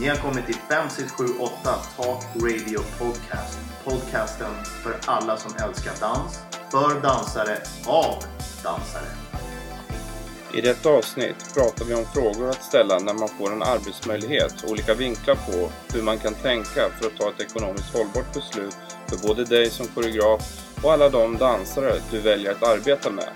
Ni har kommit till 5678 Talk Radio Podcast. Podcasten för alla som älskar dans, för dansare, av dansare. I detta avsnitt pratar vi om frågor att ställa när man får en arbetsmöjlighet och olika vinklar på hur man kan tänka för att ta ett ekonomiskt hållbart beslut för både dig som koreograf och alla de dansare du väljer att arbeta med.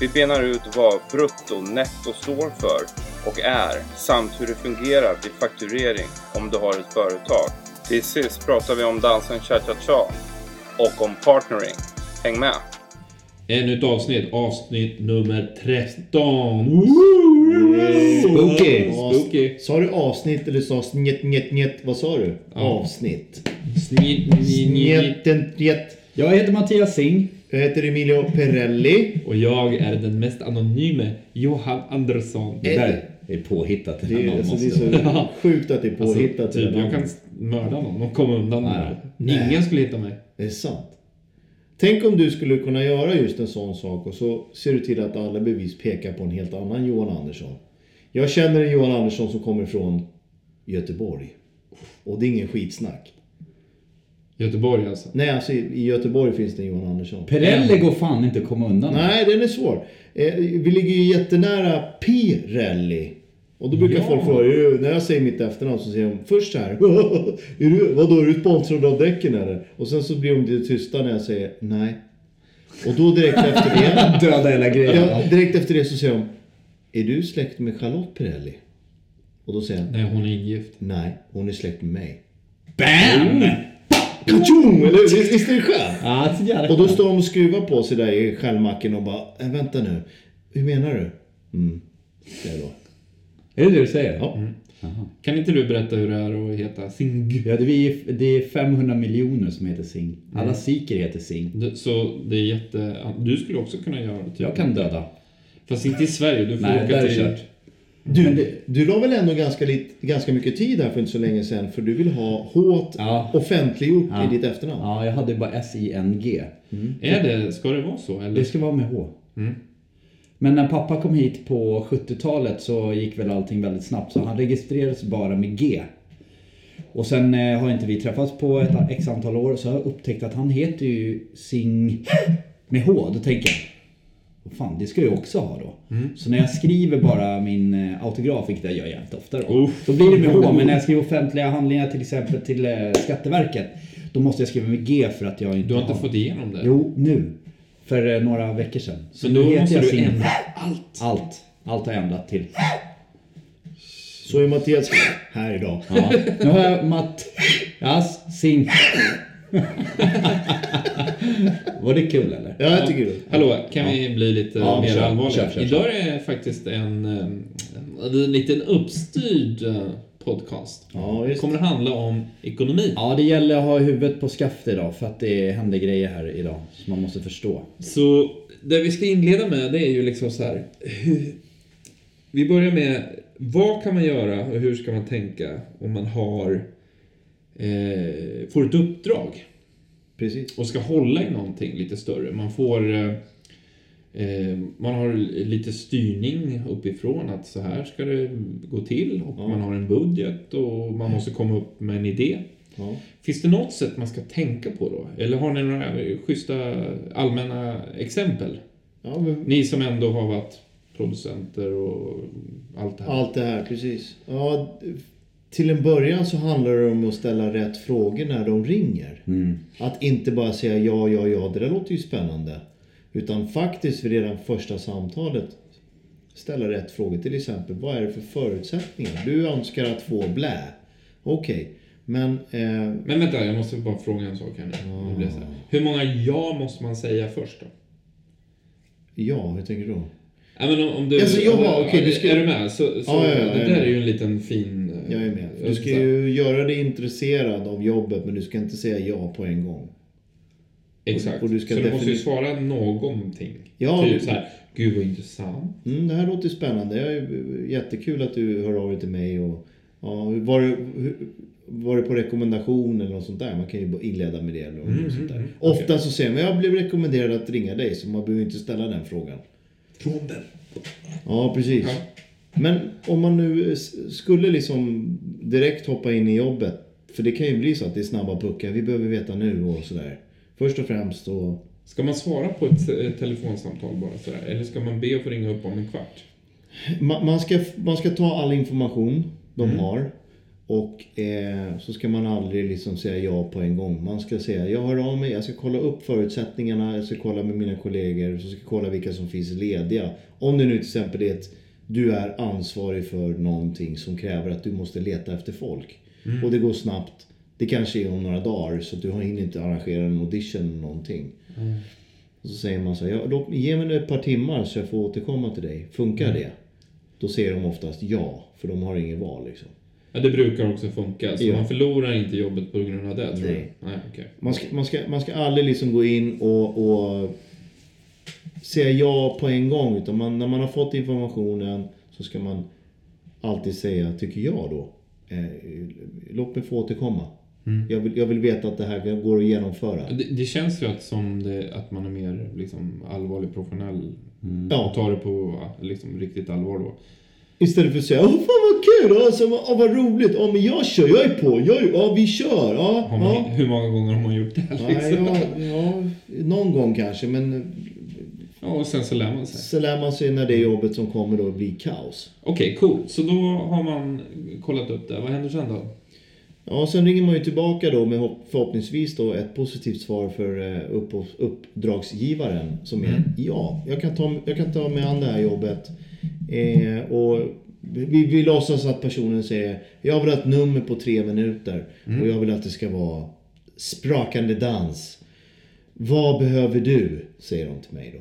Vi benar ut vad brutto netto står för och är samt hur det fungerar vid fakturering om du har ett företag. Till sist pratar vi om dansen cha-cha-cha och om partnering. Häng med! Ännu ett avsnitt, avsnitt nummer 13. Spooky. Spooky. Sa du avsnitt eller sa njet, njet, njet? Vad sa du? Avsnitt. Snitt, nit, nit. Njeten, njet. Jag heter Mattias Singh. Jag heter Emilio Perelli. Och jag är den mest anonyme Johan Andersson. Det där är påhittat. Det är, alltså, det är måste- så sjukt att det är påhittat. Alltså, typ, jag kan mörda någon och komma undan med Nej. det. Ingen skulle hitta mig. Det är sant. Tänk om du skulle kunna göra just en sån sak och så ser du till att alla bevis pekar på en helt annan Johan Andersson. Jag känner en Johan Andersson som kommer från Göteborg. Och det är ingen skitsnack. Göteborg alltså. Nej, alltså i Göteborg finns det en Johan Andersson. Perrelli går fan inte att komma undan med. Nej, den är svår. Eh, vi ligger ju jättenära Pirelli. Och då brukar Ja. folk fråga, "Eh, när jag säger mitt efternamn så säger de först så här. är du, vadå, är du sponsrad av däcken eller? Och sen så blir de lite tysta när jag säger nej. Och då direkt efter det, Döda hela grejen. ja, direkt efter det så säger de, är du släkt med Charlotte Pirelli? Och då säger jag, Nej, hon är gift. nej, hon är släkt med mig. BAM! Kachung! Eller hur? Visst visst är det skönt? Ja, jävla Och då står de och skruvar på sig där i självmacken och bara, äh, vänta nu. Hur menar du? Mm, säger jag då. Är det det du säger? Ja. Kan inte du berätta hur det är att heta Singh? Ja, det är, det är 500 miljoner som heter Singh. Alla sikher heter Singh. Det- Så det är jätte... Du skulle också kunna göra det. Typ. Jag kan döda. Fast inte i Sverige. Du får Nej, åka till... kört. Du, du la väl ändå ganska, lit, ganska mycket tid här för inte så länge sedan för du vill ha H Ja. offentliggjort Ja. i ditt efternamn. Ja, jag hade bara S-I-N-G. Är det... Ska det vara så? Eller? Det ska vara med H. Mm. Men när pappa kom hit på 70-talet så gick väl allting väldigt snabbt. Så han registrerades bara med G. Och sen eh, har inte vi träffats på ett x antal år. Så har jag upptäckt att han heter ju Sing med H. Då tänker jag, fan det ska jag också ha då. Så när jag skriver bara min eh, autograf, vilket jag gör jävligt ofta då. Uff. Då blir det med H. Men när jag skriver offentliga handlingar till exempel till eh, Skatteverket. Då måste jag skriva med G för att jag inte Du har inte fått igenom det? Jo, nu. För eh, några veckor sedan. Så Men då måste jag du Sing. ändra allt. Allt. Allt har jag ändrat till. Så är Mattias här idag. Ja. Nu har jag Mattias Sing. Var det kul eller? Ja, jag tycker det. Hallå, kan vi bli lite Ja, mer kör, allvarliga? kör, kör, Idag är det faktiskt en, eh, en liten uppstyrd eh, podcast. Ja, Det visst. kommer att handla om ekonomi. Ja, det gäller att ha huvudet på skaft idag för att det händer grejer här idag som man måste förstå. Så det vi ska inleda med det är ju liksom så här. Vi börjar med vad kan man göra och hur ska man tänka om man har eh, får ett uppdrag Precis. och ska hålla i någonting lite större. Man får eh, eh, man har lite styrning uppifrån att så här ska det gå till och Ja. man har en budget och man måste komma upp med en idé. Ja. Finns det något sätt man ska tänka på då? Eller har ni några schyssta allmänna exempel? Ja, men Ni som ändå har varit producenter och allt det här. allt det här, precis. Ja, till en början så handlar det om att ställa rätt frågor när de ringer. Att inte bara säga ja, ja, ja, det där låter ju spännande. Utan faktiskt vid redan första samtalet ställa rätt frågor. Till exempel, vad är det för förutsättningar? Du önskar att få blä. Okej, men... Eh, Men vänta, jag måste bara fråga en sak här nu. Blir så här. Hur många ja måste man säga först då? ja, hur tänker du då? Ja, men om, om du, Alltså, om- okej, du ska- Är du med? Så, så Ja, ja, ja, det där är ju en liten fin... Jag är med. Du ska ju göra dig intresserad av jobbet men du ska inte säga ja på en gång. Exakt. och du ska så du måste ju svara någonting. Ja, typ du- så här, gud vad intressant. Mm, det här låter spännande. Jag är jättekul att du hör av dig till mig. Och, ja, var, det, var det på rekommendation eller något sånt där? Man kan ju inleda med det. Eller något sånt där. Ofta så säger man jag blev rekommenderad att ringa dig så man behöver inte ställa den frågan. Från den. Ja, precis. Ja. Men om man nu skulle liksom direkt hoppa in i jobbet. För det kan ju bli så att det är snabba puckar. Vi behöver veta nu och sådär. Först och främst så... Ska man svara på ett, ett telefonsamtal bara sådär? Eller ska man be att få ringa upp om en kvart? Man, man, ska, man ska ta all information de Mm. har. Och eh, så ska man aldrig liksom säga ja på en gång. Man ska säga jag hör av mig, jag ska kolla upp förutsättningarna, jag ska kolla med mina kollegor, så ska jag kolla vilka som finns lediga. Om det nu till exempel är att du är ansvarig för någonting som kräver att du måste leta efter folk. Och det går snabbt. Det kanske är om några dagar så du hinner inte arrangera en audition eller någonting. Och så säger man så här, ja, då, ge mig ett par timmar så jag får återkomma till dig. Funkar det? Då säger de oftast ja, för de har inget val liksom. Ja, det brukar också funka. Så Ja. man förlorar inte jobbet på grund av det, tror Nej. jag. Nej, okej. Man ska, man ska, man ska aldrig liksom gå in och, och säga ja på en gång. Utan man, när man har fått informationen så ska man alltid säga, tycker jag då, eh, låt mig få återkomma. Jag, vill, jag vill veta att det här går att genomföra. Det, det känns ju att, som det, att man är mer liksom, allvarlig, professionell. Ja. Och tar det på ja, liksom, riktigt allvar då. Istället för att säga, åh fan vad kul, alltså, vad, åh, vad roligt, ja men jag kör, jag är på, jag är, ja vi kör, ja. Man, ja. Hur många gånger har man gjort det? Ja, Liksom? ja, ja, någon gång kanske, men Ja, och sen så lär man sig. så lär man sig när det jobbet som kommer då blir kaos. Okej, cool. Så då har man kollat upp det. Vad händer sen då? Ja, sen ringer man ju tillbaka då med hopp- förhoppningsvis då ett positivt svar för eh, upp, uppdragsgivaren som är ja, jag kan ta, jag kan ta mig an det här jobbet. Eh, och vi, vi låtsas att personen säger jag vill ha ett nummer på tre minuter och jag vill att det ska vara sprakande dans. Vad behöver du? Säger de till mig då.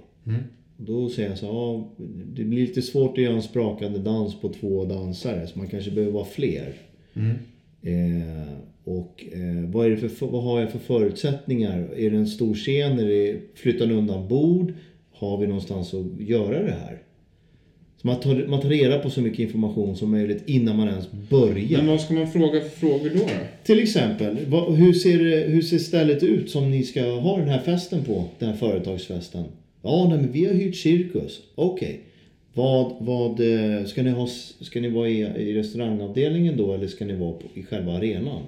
Då säger jag så ja, det blir lite svårt att göra en sprakande dans på två dansare så man kanske behöver vara fler. Eh, och eh, vad, är det för, vad har jag för förutsättningar? Är det en stor scen? Är det, flyttar ni undan bord? Har vi någonstans att göra det här? Så man tar, man tar reda på så mycket information som möjligt innan man ens börjar. Men vad ska man fråga för frågor då? då? Till exempel, vad, hur, ser, hur ser stället ut som ni ska ha den här festen på? Den här företagsfesten? Ja, nej, men vi har hyrt cirkus. Okej. Vad, vad, eh, ska ni, ha, ska ni vara i, i restaurangavdelningen då eller ska ni vara på, i själva arenan?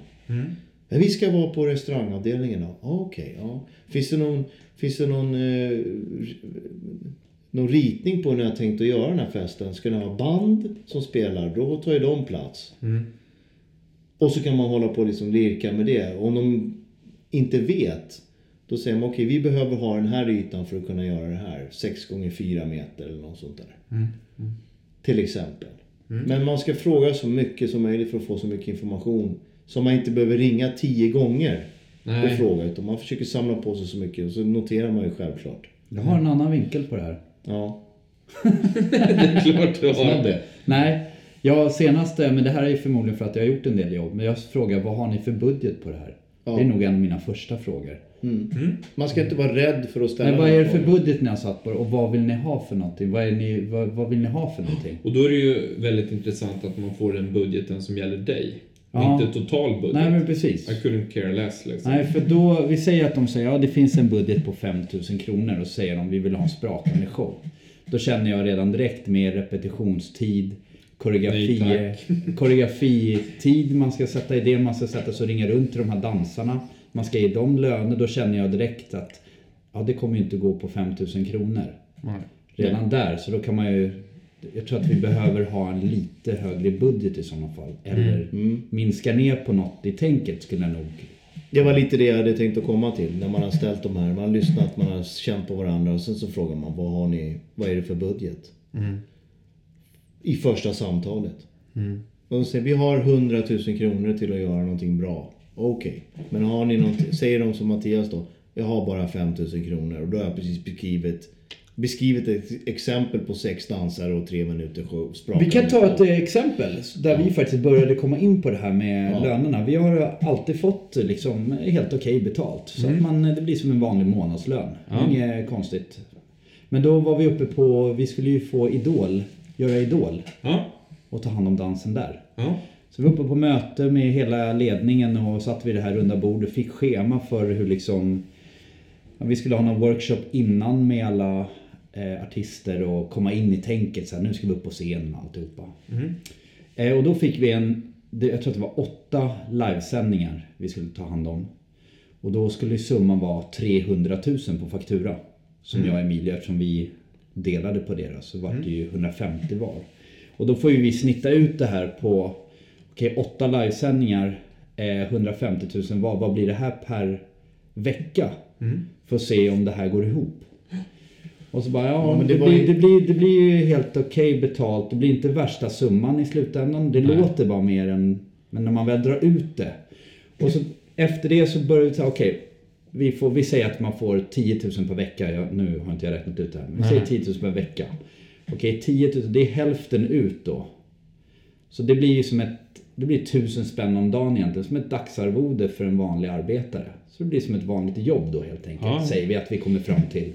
Ja, vi ska vara på restaurangavdelningen då. Okej, ja. Finns det någon, finns det någon, eh, någon ritning på ni har tänkt att göra den här festen? Ska ni ha band som spelar? Då tar ju de plats. Och så kan man hålla på och liksom lirka med det. Om de inte vet, då säger man okej, vi behöver ha den här ytan för att kunna göra det här. 6 gånger 4 meter eller något sånt där. Till exempel. Men man ska fråga så mycket som möjligt för att få så mycket information. Så man inte behöver ringa 10 gånger och Nej. fråga. Utan man försöker samla på sig så mycket och så noterar man ju självklart. Jag har en annan vinkel på det här. Ja. Det är klart du har det. Nej, jag senaste, men det här är ju förmodligen för att jag har gjort en del jobb. Men jag frågar, vad har ni för budget på det här? Ja. Det är nog en av mina första frågor. Man ska inte vara rädd för att ställa Men vad är det för budget ni har satt på det? Och vad vill ni ha för någonting? Vad, är ni, vad, vad vill ni ha för någonting? Och då är det ju väldigt intressant att man får den budgeten som gäller dig. Ja. Inte total budget. Nej men precis. I couldn't care less liksom. Nej, för då, vi säger att de säger ja det finns en budget på 5000 kronor och så säger de vi vill ha en sprakande show. Då känner jag redan direkt med repetitionstid, koreografi, Nej, koreografitid man ska sätta i det, man ska sätta sig och ringa runt till de här dansarna. Man ska ge dem löner, då känner jag direkt att ja, det kommer ju inte gå på 5000 kronor. Nej. Redan där, så då kan man ju jag tror att vi behöver ha en lite högre budget i sådana fall. Eller minska ner på något i tänket skulle jag nog Det var lite det jag hade tänkt att komma till. När man har ställt de här, man har lyssnat, man har känt på varandra och sen så frågar man vad har ni, vad är det för budget? I första samtalet. Och de säger vi har 100 000 kronor till att göra någonting bra. Okej, men har ni någonting, säger de som Mattias då, jag har bara 5 000 kronor och då har jag precis beskrivit beskrivit ett exempel på sex dansare och tre minuter show. Vi kan ta ett eh, exempel där vi faktiskt började komma in på det här med Ja. lönerna. Vi har alltid fått eh, liksom helt okej betalt. Så att man, det blir som en vanlig månadslön. Ja. Inget konstigt. Men då var vi uppe på, vi skulle ju få Idol, göra Idol Ja. och ta hand om dansen där. Så vi var uppe på möte med hela ledningen och satt vid det här runda bordet. Fick schema för hur liksom... ja, Vi skulle ha någon workshop innan med alla eh, artister och komma in i tänket. Så här, nu ska vi upp på scenen och alltihopa. Eh, och då fick vi en jag tror att det var åtta livesändningar vi skulle ta hand om. Och då skulle summan vara 300 000 på faktura. Som jag och Emilia, eftersom vi delade på det då, så var det ju 150 var. Och då får ju vi snitta ut det här på, okej åtta livesändningar, eh, 150 000 var. Vad blir det här per vecka? För att se om det här går ihop. Och så bara, ja, Ja, men det, det blir, ju- det, blir, det blir ju helt okej betalt. Det blir inte värsta summan i slutändan. Det låter bara mer än... Men när man väl drar ut det. Och så efter det så börjar vi säga, okej. vi, får, vi säger att man får 10 000 per vecka. Jag, nu har inte jag räknat ut det här. Men vi säger 10 000 per vecka. Okej, 10 000, det är hälften ut då. Så det blir ju som ett... Det blir tusen spänn om dagen egentligen. Som ett dagsarvode för en vanlig arbetare. Så det blir som ett vanligt jobb då helt enkelt. Ja. Säger vi att vi kommer fram till.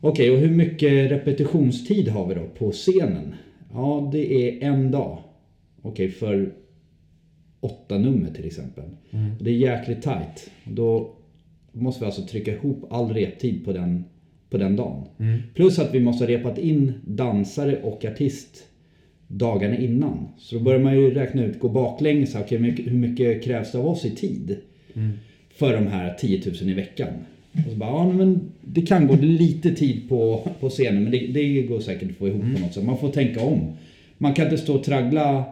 Okej, och hur mycket repetitionstid har vi då på scenen? Ja, det är en dag. Okej, för åtta nummer till exempel. Det är jäkligt tight. Då måste vi alltså trycka ihop all reptid på den, på den dagen. Plus att vi måste ha repat in dansare och artist dagarna innan. Så då börjar man ju räkna ut, gå baklänges. Okej, hur mycket- hur mycket krävs det av oss i tid? För de här 10 000 i veckan. Och så bara, ja men det kan gå lite tid på, på scenen men det, det går säkert att få ihop på något sätt. Man får tänka om. Man kan inte stå och traggla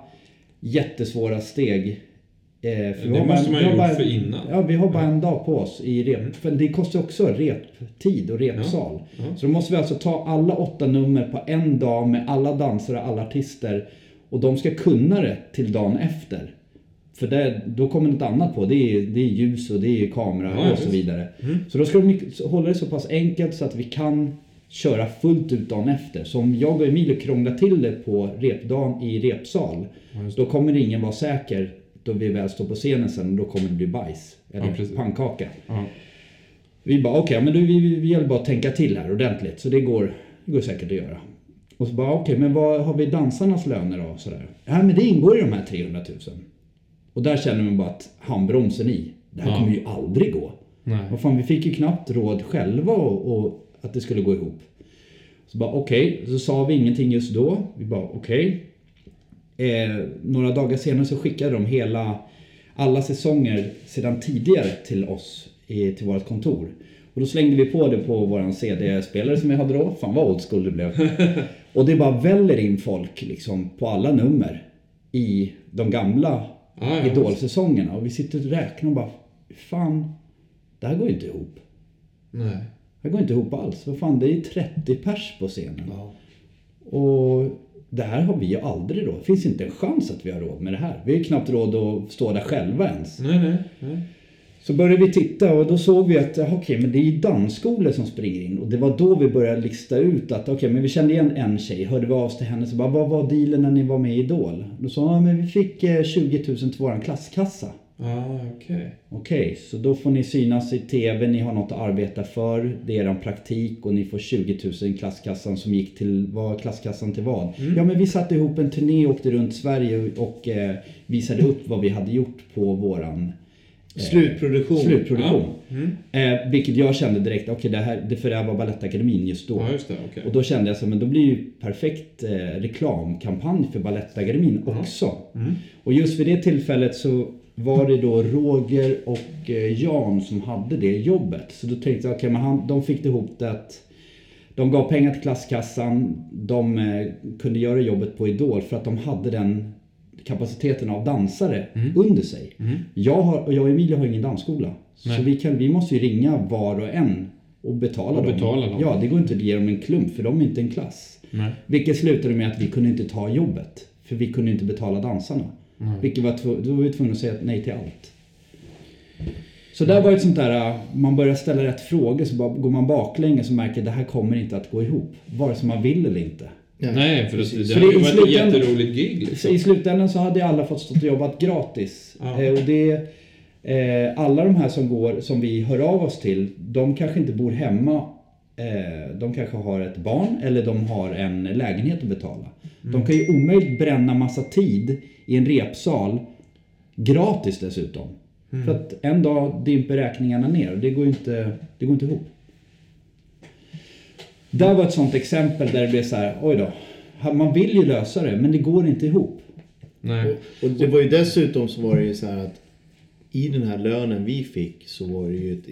jättesvåra steg. Eh, för Det måste en- man ju bara gjort för innan. Ja, vi har bara en dag på oss i rep. För det kostar också reptid och repsal. Ja. Så då måste vi alltså ta alla åtta nummer på en dag med alla dansare och alla artister. Och de ska kunna det till dagen efter. För det, då kommer något annat på. Det är, det är ljus och det är kamera Ja, och så vidare. Så då ska de hålla det så pass enkelt så att vi kan köra fullt ut dagen efter. Så om jag och Emilio krånglar till det på repdagen i repsal. Då kommer ingen vara säker då vi väl står på scenen sen. Då kommer det bli bajs. Eller Ja, pannkaka. Ja. Vi bara okej, men du, vi, vi, vi gäller bara att tänka till här ordentligt. Så det går, det går säkert att göra. Och så bara okej, men vad har vi dansarnas löner då? Sådär. Ja, men det ingår i de här 300 000. Och där känner man bara att handbromsen i. Det här Ja. kommer ju aldrig gå. Nej. Vad fan, vi fick ju knappt råd själva och, och att det skulle gå ihop. Så bara okej, så sa vi ingenting just då. Vi bara okej. Eh, några dagar senare så skickade de hela, alla säsonger sedan tidigare till oss, i, till vårt kontor. Och då slängde vi på det på våran CD-spelare som vi hade då. Fan vad old school det blev. och det bara väller in folk liksom på alla nummer i de gamla Ja, ja, Idol-säsongerna. Och vi sitter och räknar och bara, fan, det här går ju inte ihop. Nej. Det går inte ihop alls. Vad fan, det är ju 30 pers på scenen. Och det här har vi ju aldrig råd. Det finns inte en chans att vi har råd med det här. Vi har ju knappt råd att stå där själva ens. Nej, nej. nej. Så började vi titta och då såg vi att okej, men det är ju dansskolor som springer in. Och det var då vi började lista ut att okej, men vi kände igen en tjej. Hörde vi av oss till henne så bara, vad var dealen när ni var med i Idol? Då sa hon, ja, men vi fick eh, 20 000 till våran klasskassa. Ah, okej. Okej, så då får ni synas i TV, ni har något att arbeta för. Det är er praktik och ni får 20 000 i klasskassan som gick till, vad klasskassan till vad? Ja men vi satte ihop en turné och åkte runt Sverige och eh, visade upp vad vi hade gjort på våran eh, Slutproduktion. slutproduktion. Ja. Mm. Eh, vilket jag kände direkt, okej det här, det för det här var Balettakademin just då. Ja, just det. Okej. Och då kände jag så men då blir ju perfekt eh, reklamkampanj för Balettakademin också. Och just vid det tillfället så var det då Roger och eh, Jan som hade det jobbet. Så då tänkte jag, okej men han, de fick det ihop det att de gav pengar till klasskassan, de eh, kunde göra jobbet på Idol för att de hade den kapaciteten av dansare under sig. Jag, har, och jag och Emilia har ingen dansskola. Så Nej. vi, kan, vi måste ju ringa var och en och betala Och dem. betala dem. Ja, det går inte att ge dem en klump för de är inte en klass. Nej. Vilket slutade med att vi kunde inte ta jobbet. För vi kunde inte betala dansarna. Vilket var då var vi tvungna att säga nej till allt. Så där var ett sånt där, man börjar ställa rätt frågor så bara går man baklänges och märker att det här kommer inte att gå ihop. Vare sig man vill eller inte. Nej, för det, det, Så hade ju varit ett jätteroligt gig Så liksom. I slutändan så hade alla fått stå och jobbat gratis. Ja. Eh, och det, eh, alla de här som går, som vi hör av oss till, de kanske inte bor hemma. Eh, de kanske har ett barn eller de har en lägenhet att betala. De kan ju omöjligt bränna massa tid i en repsal gratis dessutom. För att en dag dimper räkningarna ner och det går ju inte, det går inte ihop. Där var ett sånt exempel där det blev så här, oj då. Man vill ju lösa det men det går inte ihop. Nej. Och, och det var ju dessutom så var det ju så här att i den här lönen vi fick så var det ju ett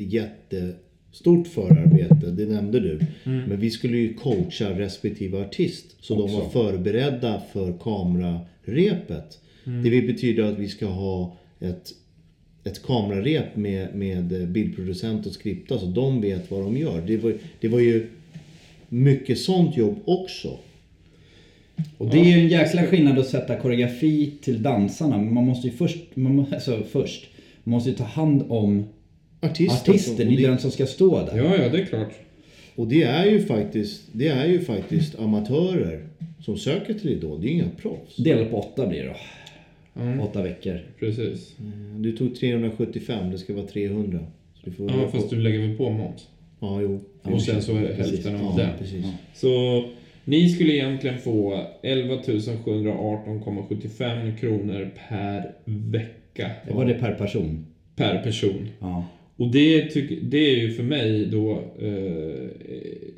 jättestort förarbete, det nämnde du. Men vi skulle ju coacha respektive artist så de var förberedda för kamerarepet. Det vill betyda att vi ska ha ett, ett kamerarep med, med bildproducent och skripta så de vet vad de gör. Det var, det var ju mycket sånt jobb också. Och det är ju en jäkla skillnad att sätta koreografi till dansarna. Men man måste ju först, man, alltså först, man måste ju ta hand om Artisten, artisten, det är det- den som ska stå där. Ja, ja, det är klart. Och det är ju faktiskt, det är ju faktiskt amatörer som söker till Idol. Det är ju inga proffs. Dela på åtta blir det då. Mm. Åtta veckor. Precis. Du tog 375, det ska vara 300. Så du får Ja, fast du lägger väl på moms. Ja, jo. Och sen så är det hälften av ja, den. Precis. Så ni skulle egentligen få 11 718,75 kronor per vecka. Det var det per person. Per person. Ja. Och det, tycker, det är ju för mig då... Eh,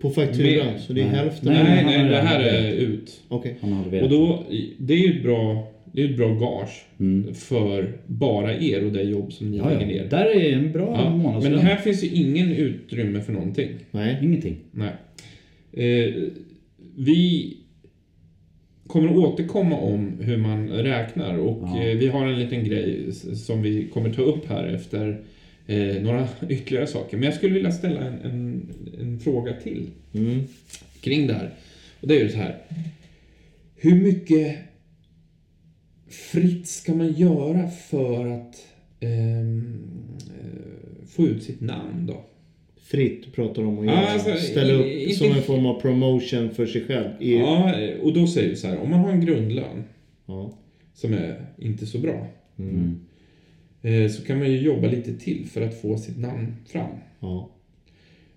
På faktura, Mer- så det är Nej. hälften. Nej, nej, nej, det här är ut. Hade Och då, det är ju ett bra, det är ett bra gage Mm. för bara er och det jobb som ni Ja, lägger ja. ner. Där är en bra Ja, månadslön. men här finns ju ingen utrymme för någonting. Nej. Ingenting. Nej. Eh, vi kommer att återkomma om hur man räknar och Ja. eh, vi har en liten grej som vi kommer ta upp här efter eh, några ytterligare saker. Men jag skulle vilja ställa en, en, en fråga till Mm. kring det här. Och det är ju så här. Hur mycket fritt ska man göra för att ehm, eh, få ut sitt namn då? Fritt pratar de om att göra. alltså, Ställa i- upp inte- som en form av promotion för sig själv. I, Ja, och då säger vi så här. Om man har en grundlön Ja. som är inte så bra. Mm. Eh, Så kan man ju jobba lite till för att få sitt namn fram. Ja.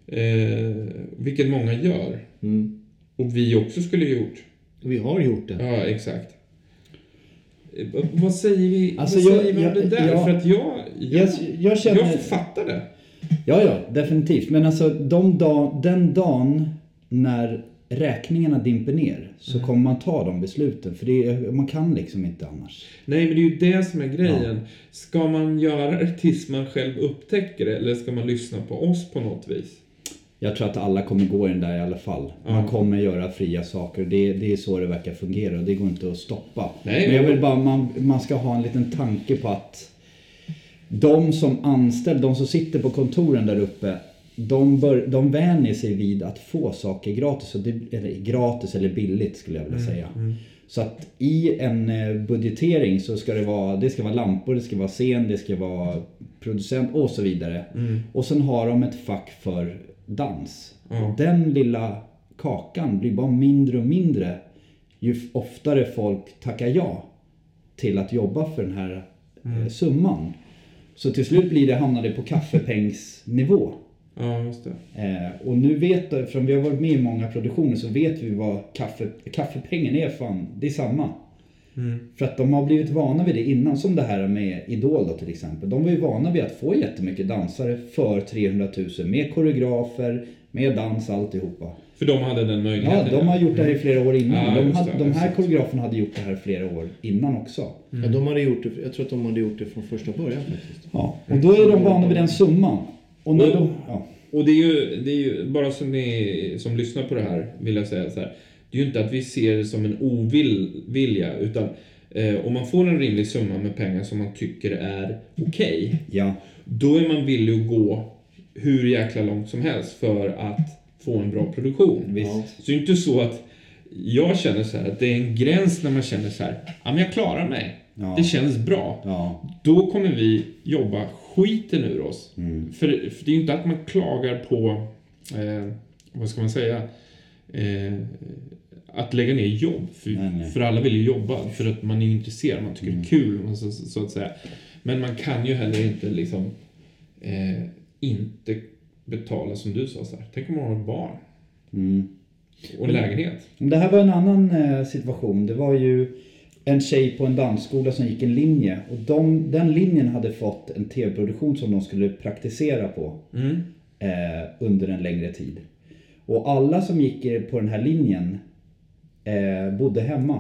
Eh, vilket många gör. Mm. Och vi också skulle gjort. Vi har gjort det. Ja, exakt. Eh, Vad säger vi, Alltså, vad jag- säger vi om jag- det där? jag- För att jag, jag, Jag, jag känner... jag fattar det. Ja, ja, definitivt. Men alltså de dag, den dagen när räkningarna dimper ner så Mm. kommer man ta de besluten. För det, man kan liksom inte annars. Nej, men det är ju det som är grejen. Ska man göra det tills man själv upptäcker det eller ska man lyssna på oss på något vis? Jag tror att alla kommer gå i den där i alla fall. Man Ja. kommer göra fria saker. Det, det är så det verkar fungera och det går inte att stoppa. Nej, Men jag vill bara, man, man ska ha en liten tanke på att de som anställd, de som sitter på kontoren där uppe, de, bör, de vänjer sig vid att få saker gratis. Och det, eller gratis eller billigt skulle jag vilja säga. Så att i en eh, budgetering så ska det vara, det ska vara lampor, det ska vara scen, det ska vara producent och så vidare. Och sen har de ett fack för dans. Ja. Och den lilla kakan blir bara mindre och mindre ju oftare folk tackar ja till att jobba för den här eh, summan. Så till slut blir det, hamnar det på kaffepengsnivå. Ja, just det. Eh, och nu vet, eftersom vi har varit med i många produktioner så vet vi vad kaffe, kaffepengen är fan, det är samma. För att de har blivit vana vid det innan, som det här med Idol då till exempel. De var ju vana vid att få jättemycket dansare för 300 000 med koreografer, med dans, alltihopa. För de hade den möjligheten. Ja, de har gjort det här i flera år innan. Ja, de, hade, det, de här koreograferna hade gjort det här flera år innan också. Ja, de hade gjort det, jag tror att de hade gjort det från första början faktiskt. Ja, och då är de vana vid den summan. Och när de, ja. Och det är ju, det är ju bara som ni som lyssnar på det här vill jag säga så här. Det är ju inte att vi ser det som en ovilja utan eh, om man får en rimlig summa med pengar som man tycker är okej. ja. då är man villig att gå hur jäkla långt som helst för att få en bra produktion. Visst. Ja. Så det är inte så att jag känner så här att det är en gräns när man känner så här, ja men jag klarar mig. Ja. Det känns bra. Ja. Då kommer vi jobba skiten ur oss. Mm. För, för det är ju inte att man klagar på, eh, vad ska man säga, eh, att lägga ner jobb. För, Nej, nej. för alla vill ju jobba, för att man är intresserad, man tycker det är kul, man så, så att säga. Men man kan ju heller inte liksom eh, inte betala som du sa så här. Tänk om man har ett barn Mm. och en lägenhet. Det här var en annan eh, situation. Det var ju en tjej på en dansskola som gick en linje. Och de, den linjen hade fått en tv-produktion som de skulle praktisera på Mm. eh, under en längre tid. Och alla som gick på den här linjen eh, bodde hemma.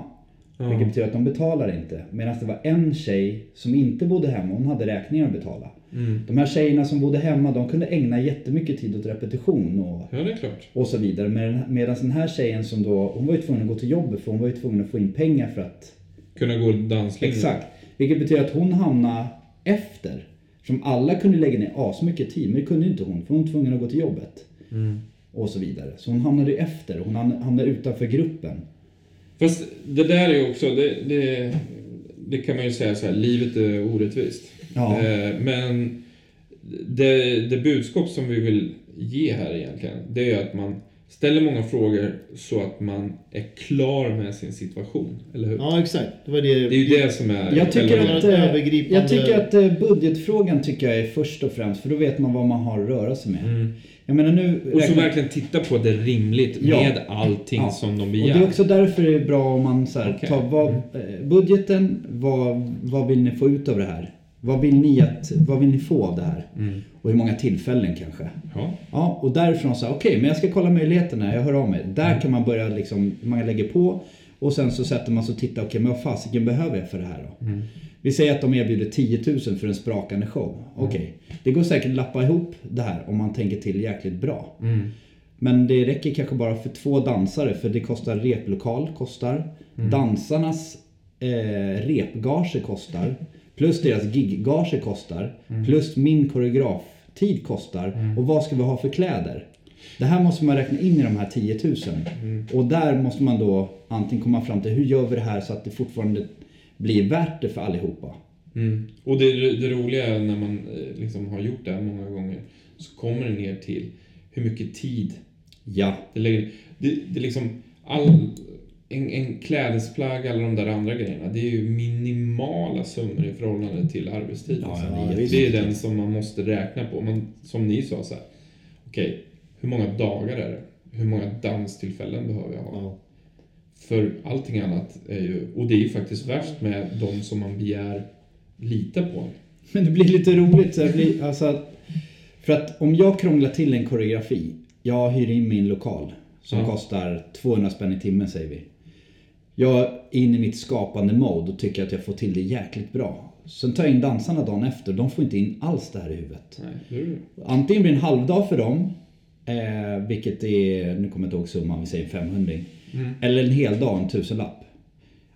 Ja. Vilket betyder att de betalar inte. Medan det var en tjej som inte bodde hemma, hon hade räkningar att betala. Mm. De här tjejerna som bodde hemma, de kunde ägna jättemycket tid åt repetition och, Ja, och så vidare. Med- Medan den här tjejen som då, hon var ju tvungen att gå till jobbet för hon var ju tvungen att få in pengar för att Kunna gå danslinjen. Exakt. Vilket betyder att hon hamnar efter. Som alla kunde lägga ner asmycket tid, men det kunde ju inte hon för hon var tvungen att gå till jobbet. Mm. Och så vidare. Så hon hamnade ju efter. Hon ham- hamnade utanför gruppen. Fast det där är ju också, det, det, det kan man ju säga så här, livet är orättvist. Ja. Eh, men det, det budskap som vi vill ge här egentligen, det är att man ställer många frågor så att man är klar med sin situation. Eller hur? Ja, exakt. Det var det. Det är ju det som är Jag tycker, att, eh, övergripande- jag tycker att eh, budgetfrågan tycker jag är först och främst. För då vet man vad man har att röra sig med. Mm. Jag menar nu... Och så räknar- verkligen titta på det rimligt Ja. med allting Ja. som de Och begär. det är också därför det är bra om man så här, Okej. tar vad, eh, budgeten, vad, vad vill ni få ut av det här? Vad vill ni, att, vad vill ni få av det här? Mm. Och hur många tillfällen kanske? Ja. Ja, och därifrån så, okej, men jag ska kolla möjligheterna, jag hör av mig. Där Mm. kan man börja liksom, man lägger på och sen så sätter man sig och tittar, okej, men vad fasiken behöver jag för det här då? Mm. Vi säger att de erbjuder 10 000 för en sprakande show. Okej, det går säkert att lappa ihop det här om man tänker till jäkligt bra. Mm. Men det räcker kanske bara för två dansare för det kostar replokal, kostar. Dansarnas eh, repgage kostar. Plus deras giggage kostar. Plus min koreograftid kostar. Och vad ska vi ha för kläder? Det här måste man räkna in i de här 10 000. Och där måste man då antingen komma fram till hur gör vi det här så att det fortfarande blir värt det för allihopa. Mm. Och det, det roliga är när man eh, liksom har gjort det här många gånger så kommer det ner till hur mycket tid Ja, det lägger. Det, det är liksom all, en, en klädesplagg, alla de där andra grejerna, det är ju minimala summor i förhållande till arbetstid. Ja, liksom. ja, det, visst. är den som man måste räkna på. Men som ni sa så här, okej, hur många dagar är det? Hur många danstillfällen behöver jag ha? Ja. För allting annat är ju, och det är ju faktiskt värst med de som man begär lita på. Men det blir lite roligt. Så det blir, alltså, att- för att om jag krånglar till en koreografi. Jag hyr in min lokal. Som Ja. kostar 200 spänn i timmen säger vi. Jag är inne i mitt skapande mode och tycker att jag får till det jäkligt bra. Sen tar jag in dansarna dagen efter. De får inte in alls det här i huvudet. Nej, det. Antingen blir det en halvdag för dem. Eh, vilket är, nu kommer jag inte ihåg summan, vi säger 500. Eller en hel dag, en tusenlapp.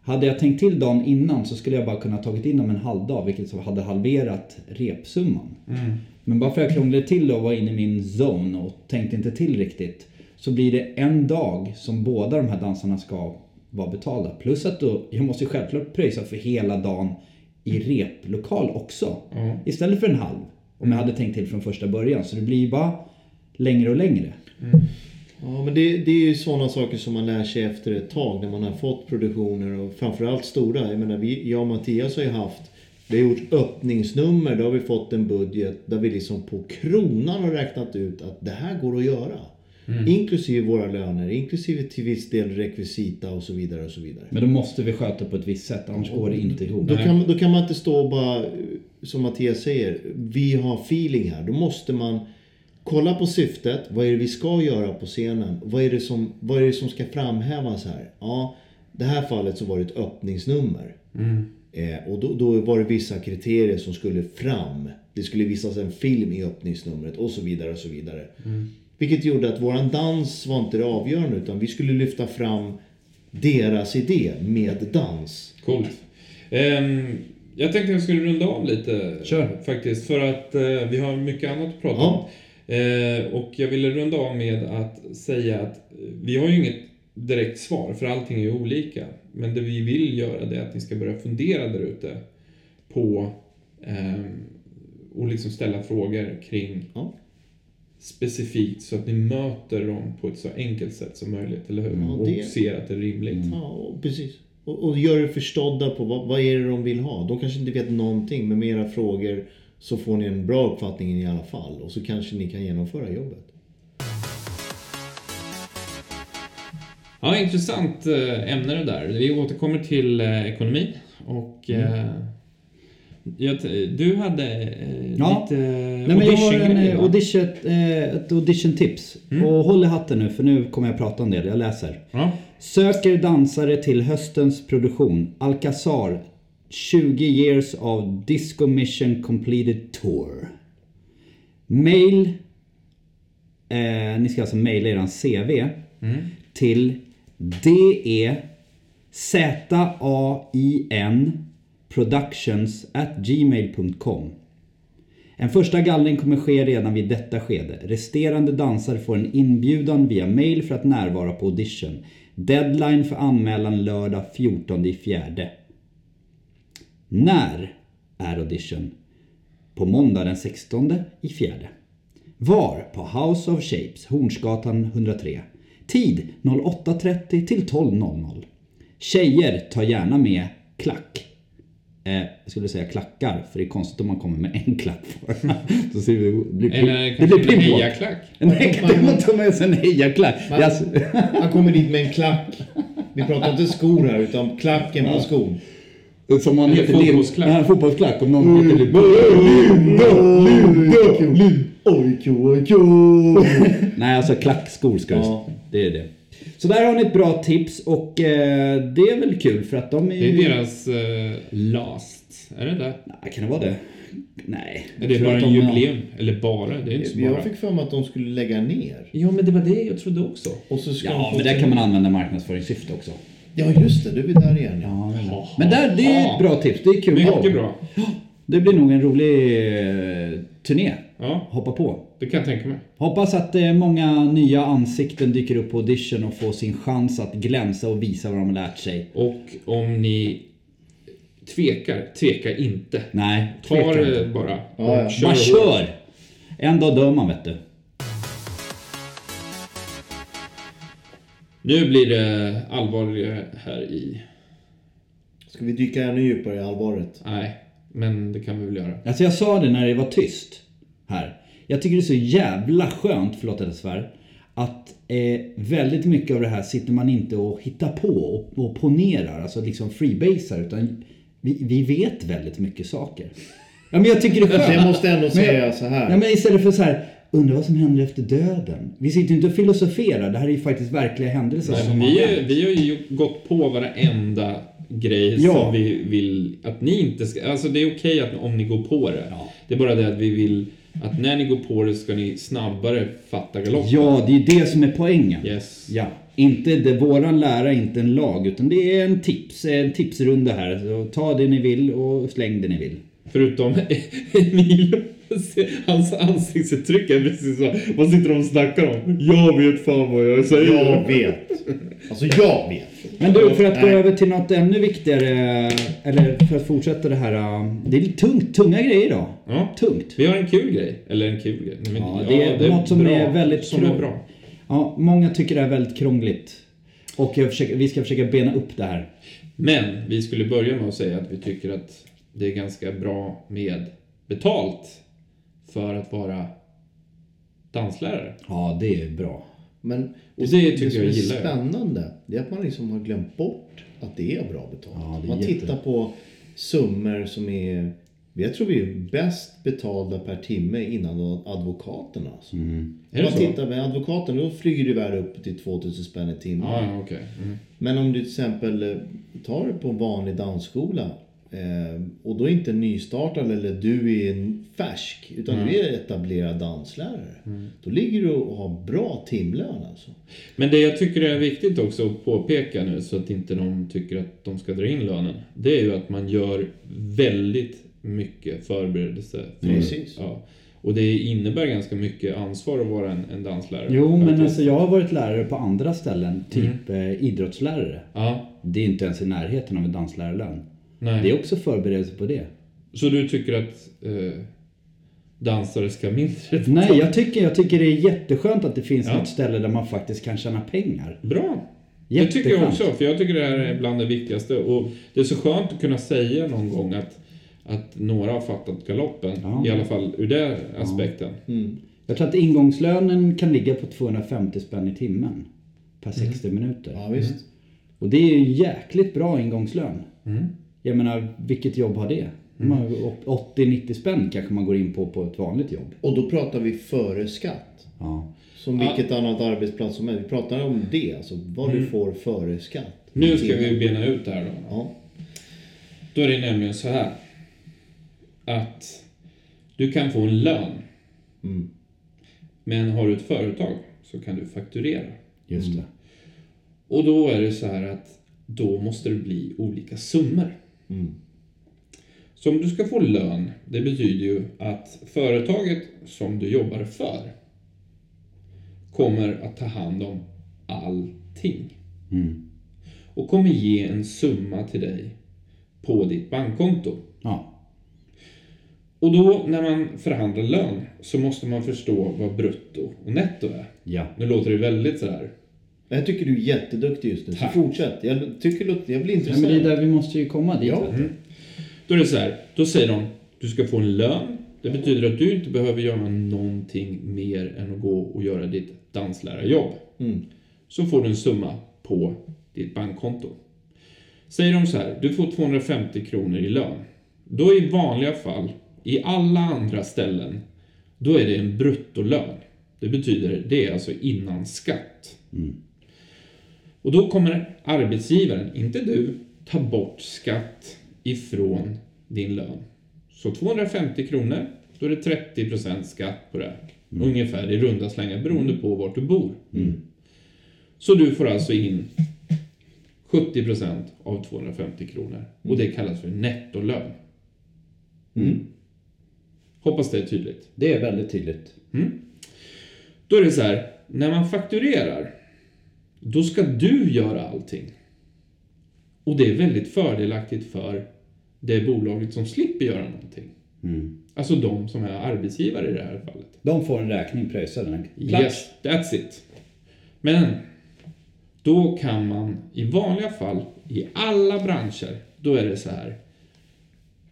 Hade jag tänkt till dagen innan så skulle jag bara kunna tagit in dem en halv dag vilket så hade halverat repsumman. Men bara för att jag krånglade till och var inne i min zone och tänkte inte till riktigt. Så blir det en dag som båda de här dansarna ska vara betalda. Plus att då, jag måste självklart pröjsa för hela dagen i replokal också. Ja. Istället för en halv. Om jag hade tänkt till från första början. Så det blir ju bara längre och längre. Ja, men det, det är ju sådana saker som man lär sig efter ett tag när man har fått produktioner och framförallt stora. Jag menar, vi, jag och Mattias har ju haft, vi har gjort öppningsnummer, då har vi fått en budget där vi liksom på kronan har räknat ut att det här går att göra. Inklusive våra löner, inklusive till viss del rekvisita och så vidare och så vidare. Men då måste vi sköta på ett visst sätt. Annars går det inte ihop. Då kan, då kan man inte stå och bara, som Mattias säger, vi har feeling här. Då måste man kolla på syftet. Vad är det vi ska göra på scenen? Vad är det som, vad är det som ska framhävas här? Ja, det här fallet så var det ett öppningsnummer. Eh, och då, då var det vissa kriterier som skulle fram. Det skulle visas en film i öppningsnumret och så vidare och så vidare. Vilket gjorde att våran dans var inte det avgörande utan vi skulle lyfta fram deras idé med dans. Coolt. Ehm, jag tänkte jag skulle runda av lite Kör. faktiskt. För att eh, vi har mycket annat att prata Ja. om. Eh, och jag ville runda av med att säga att vi har ju inget direkt svar, för allting är ju olika. Men det vi vill göra det är att ni ska börja fundera där ute på ehm, och liksom ställa frågor kring Ja. Specifikt så att ni möter dem på ett så enkelt sätt som möjligt, eller hur? Ja, det- Och ser att det är rimligt. Ja, och precis. Och, och gör er förstådda på vad, vad är det de vill ha. De kanske inte vet någonting, men med era frågor så får ni en bra uppfattning i alla fall. Och så kanske ni kan genomföra jobbet. Ja, intressant eh, ämne det där. Vi återkommer till eh, ekonomi och eh, jag du hade eh, Ja. lite Nej, men jag har en eh, audition, eh, ett audition tips. Och håll i hatten nu för nu kommer jag prata en del, jag läser. Ja. Söker dansare till höstens produktion. Alcazar 20 years of disco mission completed tour. Mail. Eh, ni ska alltså mejla eran CV. Till DE Z-A-I-N productions at gmail.com En första gallring kommer ske redan vid detta skede. Resterande dansare får en inbjudan via mail för att närvara på audition. Deadline för anmälan lördag 14 i fjärde. När är audition? På måndag den 16 i fjärde. Var? På House of Shapes, Hornsgatan 103. Tid 08.30 till 12.00. Tjejer, ta gärna med klack. Eh, jag skulle säga klackar, för det är konstigt om man kommer med en klack bara. Då ser vi, det blir, Eller det blir en hejaklack. Nej, det man tar med sig en hejaklack. Alltså, Han kommer dit med en klack. Vi pratar inte skor här utan klacken på skon. som man heter fotbollsklack. Ja, fotbollsklack. Om någon heter Lim- Ojk, ojk. Nej, alltså klackskor ska Ja. Det är det. Så där har ni ett bra tips och eh, det är väl kul för att de är Det är deras eh, last. Är det det? Nej, kan det vara det? Nej. Är det bara en jubileum? Eller bara? Det är inte så bara. Jag fick för mig att de skulle lägga ner. Ja, men det var det jag trodde också. Och så ska Ja, men där kan man använda marknadsföringssyfte också. Ja, just det. Du är där igen. Ja. Men där, det är ett bra tips. Det är kul Mycket bra. Det blir nog en rolig eh, turné. Ja, Hoppa på. det kan jag tänka mig. Hoppas att eh, många nya ansikten dyker upp på audition och får sin chans att glänsa och visa vad de har lärt sig. Och om ni tvekar, tveka inte. Nej, Ta tveka inte. det bara. Ja, ja. Hårt. kör! En dag dör man vet du. Nu blir det allvarligare här i... Ska vi dyka ännu djupare i allvaret? Nej, men det kan vi väl göra. Alltså jag sa det när det var tyst här. Jag tycker det är så jävla skönt, förlåt att jag svär, att eh, väldigt mycket av det här sitter man inte och hittar på och, och ponerar, alltså liksom freebasar, utan vi, vi vet väldigt mycket saker. Ja, men jag tycker det är skönt. Jag måste ändå Men- säga så här. Ja, men istället för så här, undra vad som händer efter döden. Vi sitter ju inte och filosoferar, det här är ju faktiskt verkliga händelser Nej, som men har vi, är, vi har ju gått på varenda grej Ja. som vi vill att ni inte ska... Alltså det är okej att om ni går på det. Ja. Det är bara det att vi vill att när ni går på det ska ni snabbare fatta galoppen. Ja, det är det som är poängen. Yes. Ja, inte det, våran lära är inte en lag utan det är en tips, en tipsrunda här. Så ta det ni vill och släng det ni vill. Förutom Emil, hans ansiktsuttryck är precis så. Vad sitter de och snackar om? Jag vet fan vad jag säger. Jag vet. Alltså jag vet. Men du, för att gå Nej. över till något ännu viktigare, eller för att fortsätta det här. äh, Det är lite tungt, tunga grejer idag. Ja. Tungt. Vi har en kul grej. Eller en kul grej. Men, Ja, det är något som är väldigt som är bra. Ja, många tycker det är väldigt krångligt. Och jag försöker, vi ska försöka bena upp det här. Men vi skulle börja med att säga att vi tycker att det är ganska bra med betalt för att vara danslärare. Ja, det är bra. Men Och det tycker det jag gillar jag. spännande, det är att man liksom har glömt bort att det är bra betalt. Ja, det är man jätte- tittar på summor som är... Jag tror vi är bäst betalda per timme innan advokaterna. Alltså. Mm. Är det så? tittar med advokaten, då flyger det värde upp till 2000 spänn i timmen. Ja, okej. Mm. Men om du till exempel eh, tar det på en vanlig dansskola och då är inte nystartad eller du är en färsk utan Mm. du är etablerad danslärare. Då ligger du och har bra timlön alltså. Men det jag tycker är viktigt också att påpeka nu så att inte någon tycker att de ska dra in lönen. Det är ju att man gör väldigt mycket förberedelse. För, Precis. Ja. Och det innebär ganska mycket ansvar att vara en, en danslärare. Jo, men alltså jag har varit lärare på andra ställen, typ eh, idrottslärare. Ja, Det är inte ens i närheten av en danslärarlön. Nej. Det är också förberedelse på det. Så du tycker att eh, dansare ska mindre? Nej, jag tycker, jag tycker det är jätteskönt att det finns Ja. något ställe där man faktiskt kan tjäna pengar. Bra! Det tycker jag också, för jag tycker det här är bland det viktigaste. Och det är så skönt att kunna säga någon gång att, att några har fattat galoppen. Ja. I alla fall ur den aspekten. Mm. Jag tror att ingångslönen kan ligga på 250 spänn i timmen. Per 60 minuter. Ja visst. Och det är ju jäkligt bra ingångslön. Mm. Jag menar, vilket jobb har det? Har 80-90 spänn kanske man går in på på ett vanligt jobb. Och då pratar vi före skatt. Ja. som Ja. vilket annat arbetsplats som helst. Vi pratar om det, alltså vad Mm. du får före skatt. Nu ska vi bena ut det här då. Ja. Då är det nämligen så här. Att du kan få en lön. Mm. Men har du ett företag så kan du fakturera. Just det. Och då är det så här att då måste det bli olika summor. Mm. Så om du ska få lön, det betyder ju att företaget som du jobbar för kommer att ta hand om allting. Mm. Och kommer ge en summa till dig på ditt bankkonto. Ja. Och då när man förhandlar lön så måste man förstå vad brutto och netto är. Ja. Nu låter det väldigt sådär. Jag tycker du är jätteduktig just nu, så Tack. fortsätt. Jag tycker jag blir ja intresserad. men det är där vi måste ju komma dit. Ja. du. Då är det så här, då säger de du ska få en lön. Det betyder att du inte behöver göra någonting mer än att gå och göra ditt danslärarjobb. Mm. Så får du en summa på ditt bankkonto. Säger de så här, du får 250 kronor i lön. Då i vanliga fall, i alla andra ställen, då är det en bruttolön. Det betyder, det är alltså innan skatt. Och då kommer arbetsgivaren, inte du, ta bort skatt ifrån din lön. Så 250 kronor, då är det 30% skatt på det. Ungefär i runda slängar beroende på vart du bor. Så du får alltså in 70% av 250 kronor. Och det kallas för nettolön. Hoppas det är tydligt. Det är väldigt tydligt. Då är det så här, när man fakturerar, då ska du göra allting. Och det är väldigt fördelaktigt för det bolaget som slipper göra någonting. Alltså de som är arbetsgivare i det här fallet. De får en räkning pröjsad. Yes, that's it. Men då kan man i vanliga fall, i alla branscher, då är det så här.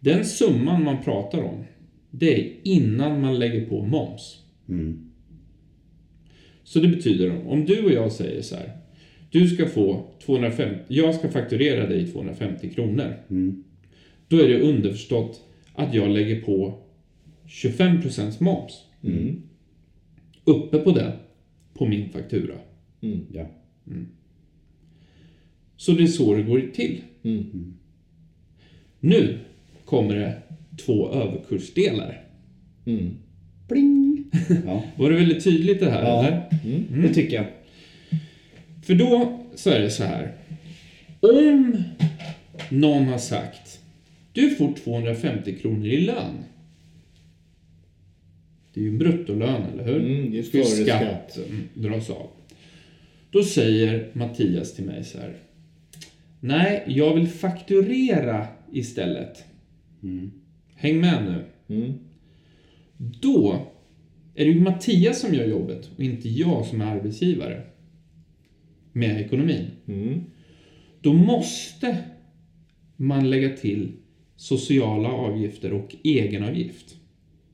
Den summan man pratar om, det är innan man lägger på moms. Så det betyder om du och jag säger så här. Du ska få 250, jag ska fakturera dig 250 kronor. Då är det underförstått att jag lägger på 25% moms. Uppe på det, på min faktura. Ja. Så det är så det går till. Nu kommer det två överkursdelar. Pling! Ja, Var det väldigt tydligt det här? Ja. Eller? det tycker jag. För då så är det så här. Om någon har sagt du får 250 kronor i lön. Det är ju en bruttolön, eller hur? Mm, det är Ska ju före skatten dras av. Då säger Mattias till mig så här. Nej, jag vill fakturera istället. Häng med nu. Mm. Då är det ju Mattias som gör jobbet och inte jag som är arbetsgivare. Med ekonomin. Mm. Då måste man lägga till sociala avgifter och egenavgift.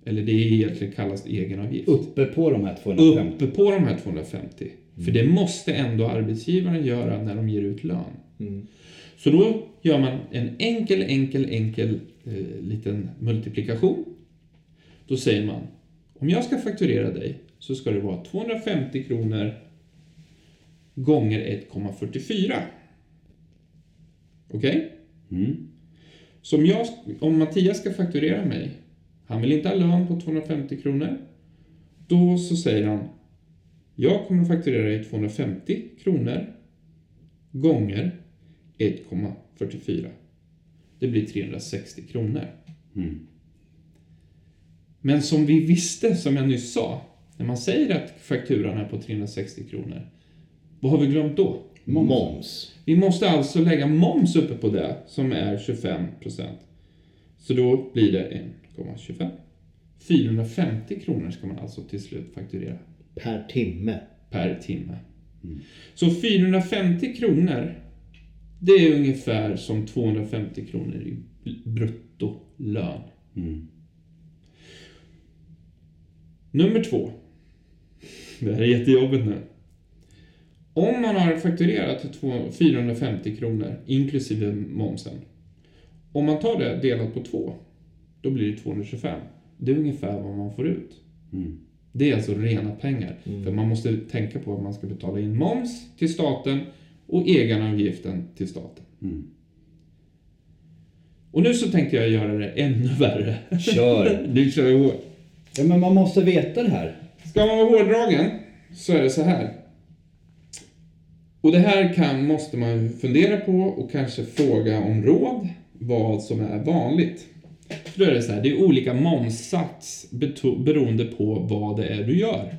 Eller det är egentligen kallas egenavgift. Uppe på de här 250. Uppe på de här 250. För det måste ändå arbetsgivaren göra när de ger ut lön. Så då gör man en enkel, enkel, enkel eh, liten multiplikation. Då säger man, om jag ska fakturera dig så ska det vara 250 kronor gånger 1,44. Okej? Så om, jag, om Mattias ska fakturera mig, han vill inte ha lön på 250 kronor. Då så säger han, jag kommer att fakturera dig 250 kronor gånger 1,44. Det blir 360 kronor. Men som vi visste, som jag nyss sa, när man säger att fakturan är på 360 kronor, vad har vi glömt då? Moms. Vi måste alltså lägga moms uppe på det som är 25%. Så då blir det 1,25. 450 kronor ska man alltså till slut fakturera Per timme. per timme. Så 450 kronor, det är ungefär som 250 kronor i bruttolön. Nummer två. Det här är jättejobbigt nu. Om man har fakturerat två- 450 kronor inklusive momsen. Om man tar det delat på två, då blir det 225. Det är ungefär vad man får ut. Det är alltså rena pengar. För man måste tänka på att man ska betala in moms till staten och egenavgiften till staten. Och nu så tänkte jag göra det ännu värre. Kör! Nu kör vi hårt. Ja, men man måste veta det här. Ska man vara hårdragen så är det så här. Och det här kan, måste man fundera på och kanske fråga om råd vad som är vanligt. För då är det så här, det är olika momssats beroende på vad det är du gör.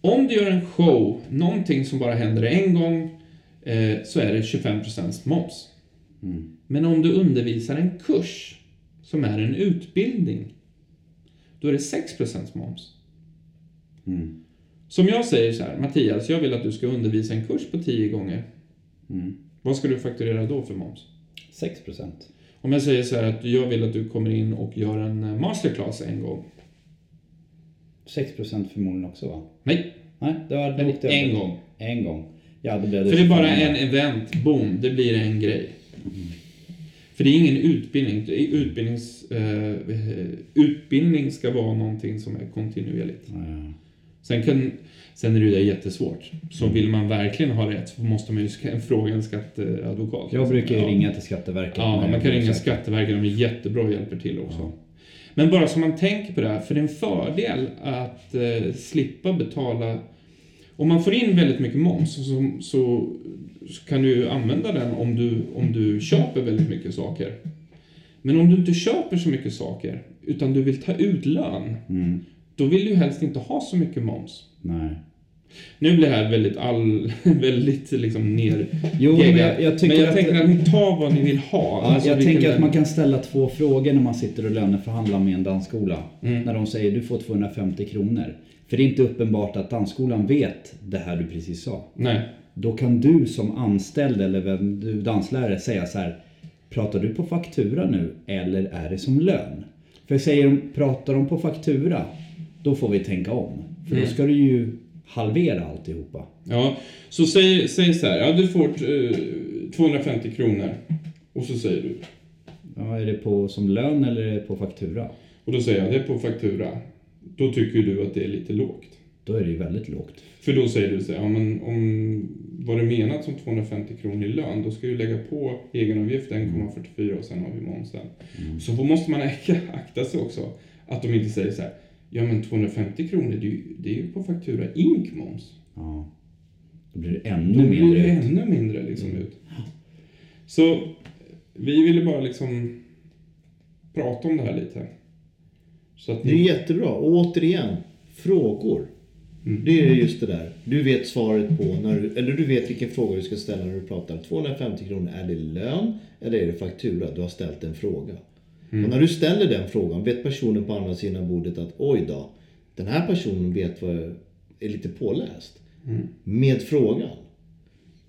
Om du gör en show, någonting som bara händer en gång, eh, så är det 25% moms. Men om du undervisar en kurs, som är en utbildning, då är det 6% moms. Som jag säger så här, Mattias, jag vill att du ska undervisa en kurs på 10 gånger. Vad ska du fakturera då för moms? 6%. Om jag säger så här att jag vill att du kommer in och gör en eh, masterclass en gång. 6% förmodligen också va? Nej, Nej, det var det åkte en gång. En gång. Ja, då blev För det är bara 25. en event, boom, det blir en grej. För det är ingen utbildning. Det Utbildnings, eh, utbildning ska vara någonting som är kontinuerligt. Ja, ja. Sen, kan, sen är det ju det jättesvårt. Så vill man verkligen ha rätt så måste man ju fråga en skatteadvokat. Jag brukar ju Ja. ringa till Skatteverket. Ja, man kan ringa. Skatteverket, de är jättebra och hjälper till också. Men bara så man tänker på det här, för det är en fördel att eh, slippa betala... Om man får in väldigt mycket moms så, så, så kan du använda den om du, om du köper väldigt mycket saker. Men om du inte köper så mycket saker, utan du vill ta ut lön, Mm. Då vill du ju helst inte ha så mycket moms. Nej. Nu blir det här väldigt, all, väldigt liksom ner... Jo, men jag, jag men jag att... tänker att ni tar vad ni vill ha. Alltså, jag tänker att man kan ställa två frågor när man sitter och löneförhandlar med en dansskola. Mm. När de säger du får 250 kronor. För det är inte uppenbart att dansskolan vet det här du precis sa. Nej. Då kan du som anställd eller vem du danslärare säga så här. Pratar du på faktura nu eller är det som lön? För säger de, pratar de på faktura, då får vi tänka om. För Mm. då ska du ju halvera alltihopa. Ja, så säg, säg så här. Ja, du får eh, 250 kronor. Och så säger du. Ja, är det på som lön eller är det på faktura? Och då säger jag, det är på faktura. Då tycker du att det är lite lågt. Då är det ju väldigt lågt. För då säger du så här, ja men om vad det menat som 250 kronor i lön, då ska du lägga på egenavgift 1,44 och sen har vi momsen. Så då måste man akta sig också. Att de inte säger så här, ja men 250 kronor, det är ju, det är ju på faktura ink moms. Ja. Då blir det ännu Då blir mindre det ut. ännu mindre liksom ut. Så vi ville bara liksom prata om det här lite. Så att Det är ni, jättebra. Och återigen, frågor. Mm. Det är just det där. Du vet svaret på, när du, eller du vet vilken fråga du ska ställa när du pratar. 250 kronor, är det lön eller är det faktura? Du har ställt en fråga. Mm. Och när du ställer den frågan vet personen på andra sidan bordet att oj då, den här personen vet vad är lite påläst. Mm. Med frågan.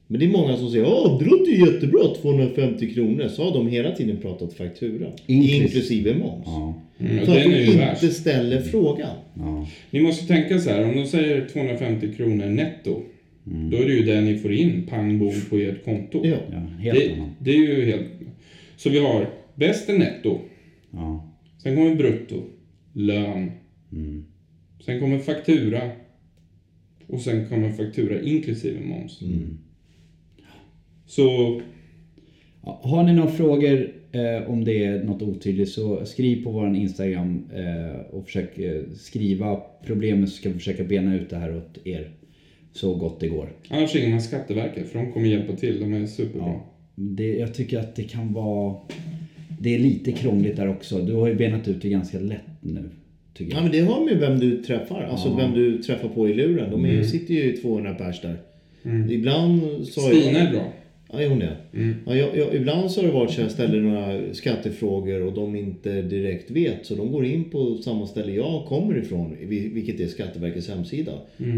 Men det är många som säger ja det låter ju jättebra 250 kronor. Så har de hela tiden pratat faktura. Inklus- Inklusive moms. Ja. mm, och För att de inte värst. ställer frågan. Ja. Ni måste tänka så här, om de säger 250 kronor netto, då är det ju det ni får in pang bom på ert konto. Ja. ja, helt det, annan. det är ju helt... Så vi har bäst netto, Ja. sen kommer brutto, lön, Mm. sen kommer faktura och sen kommer faktura inklusive moms. Mm. Så Har ni några frågor eh, om det är något otydligt så skriv på vår Instagram eh, och försök eh, skriva problemet så ska vi försöka bena ut det här åt er så gott det går. annars ringer man Skatteverket för de kommer hjälpa till, de är superbra. Ja. Det, jag tycker att det kan vara... Det är lite krångligt där också. Du har ju benat ut det ganska lätt nu. Tycker Ja jag. men det har med vem du träffar. Alltså Ja. vem du träffar på i luren. De är, sitter ju 200 pers där. Ibland så har Stina är bra. Ja, är hon det? Ja, jag, jag, ibland så har det varit så att jag ställer några skattefrågor och de inte direkt vet. Så de går in på samma ställe jag kommer ifrån, vil- vilket är Skatteverkets hemsida.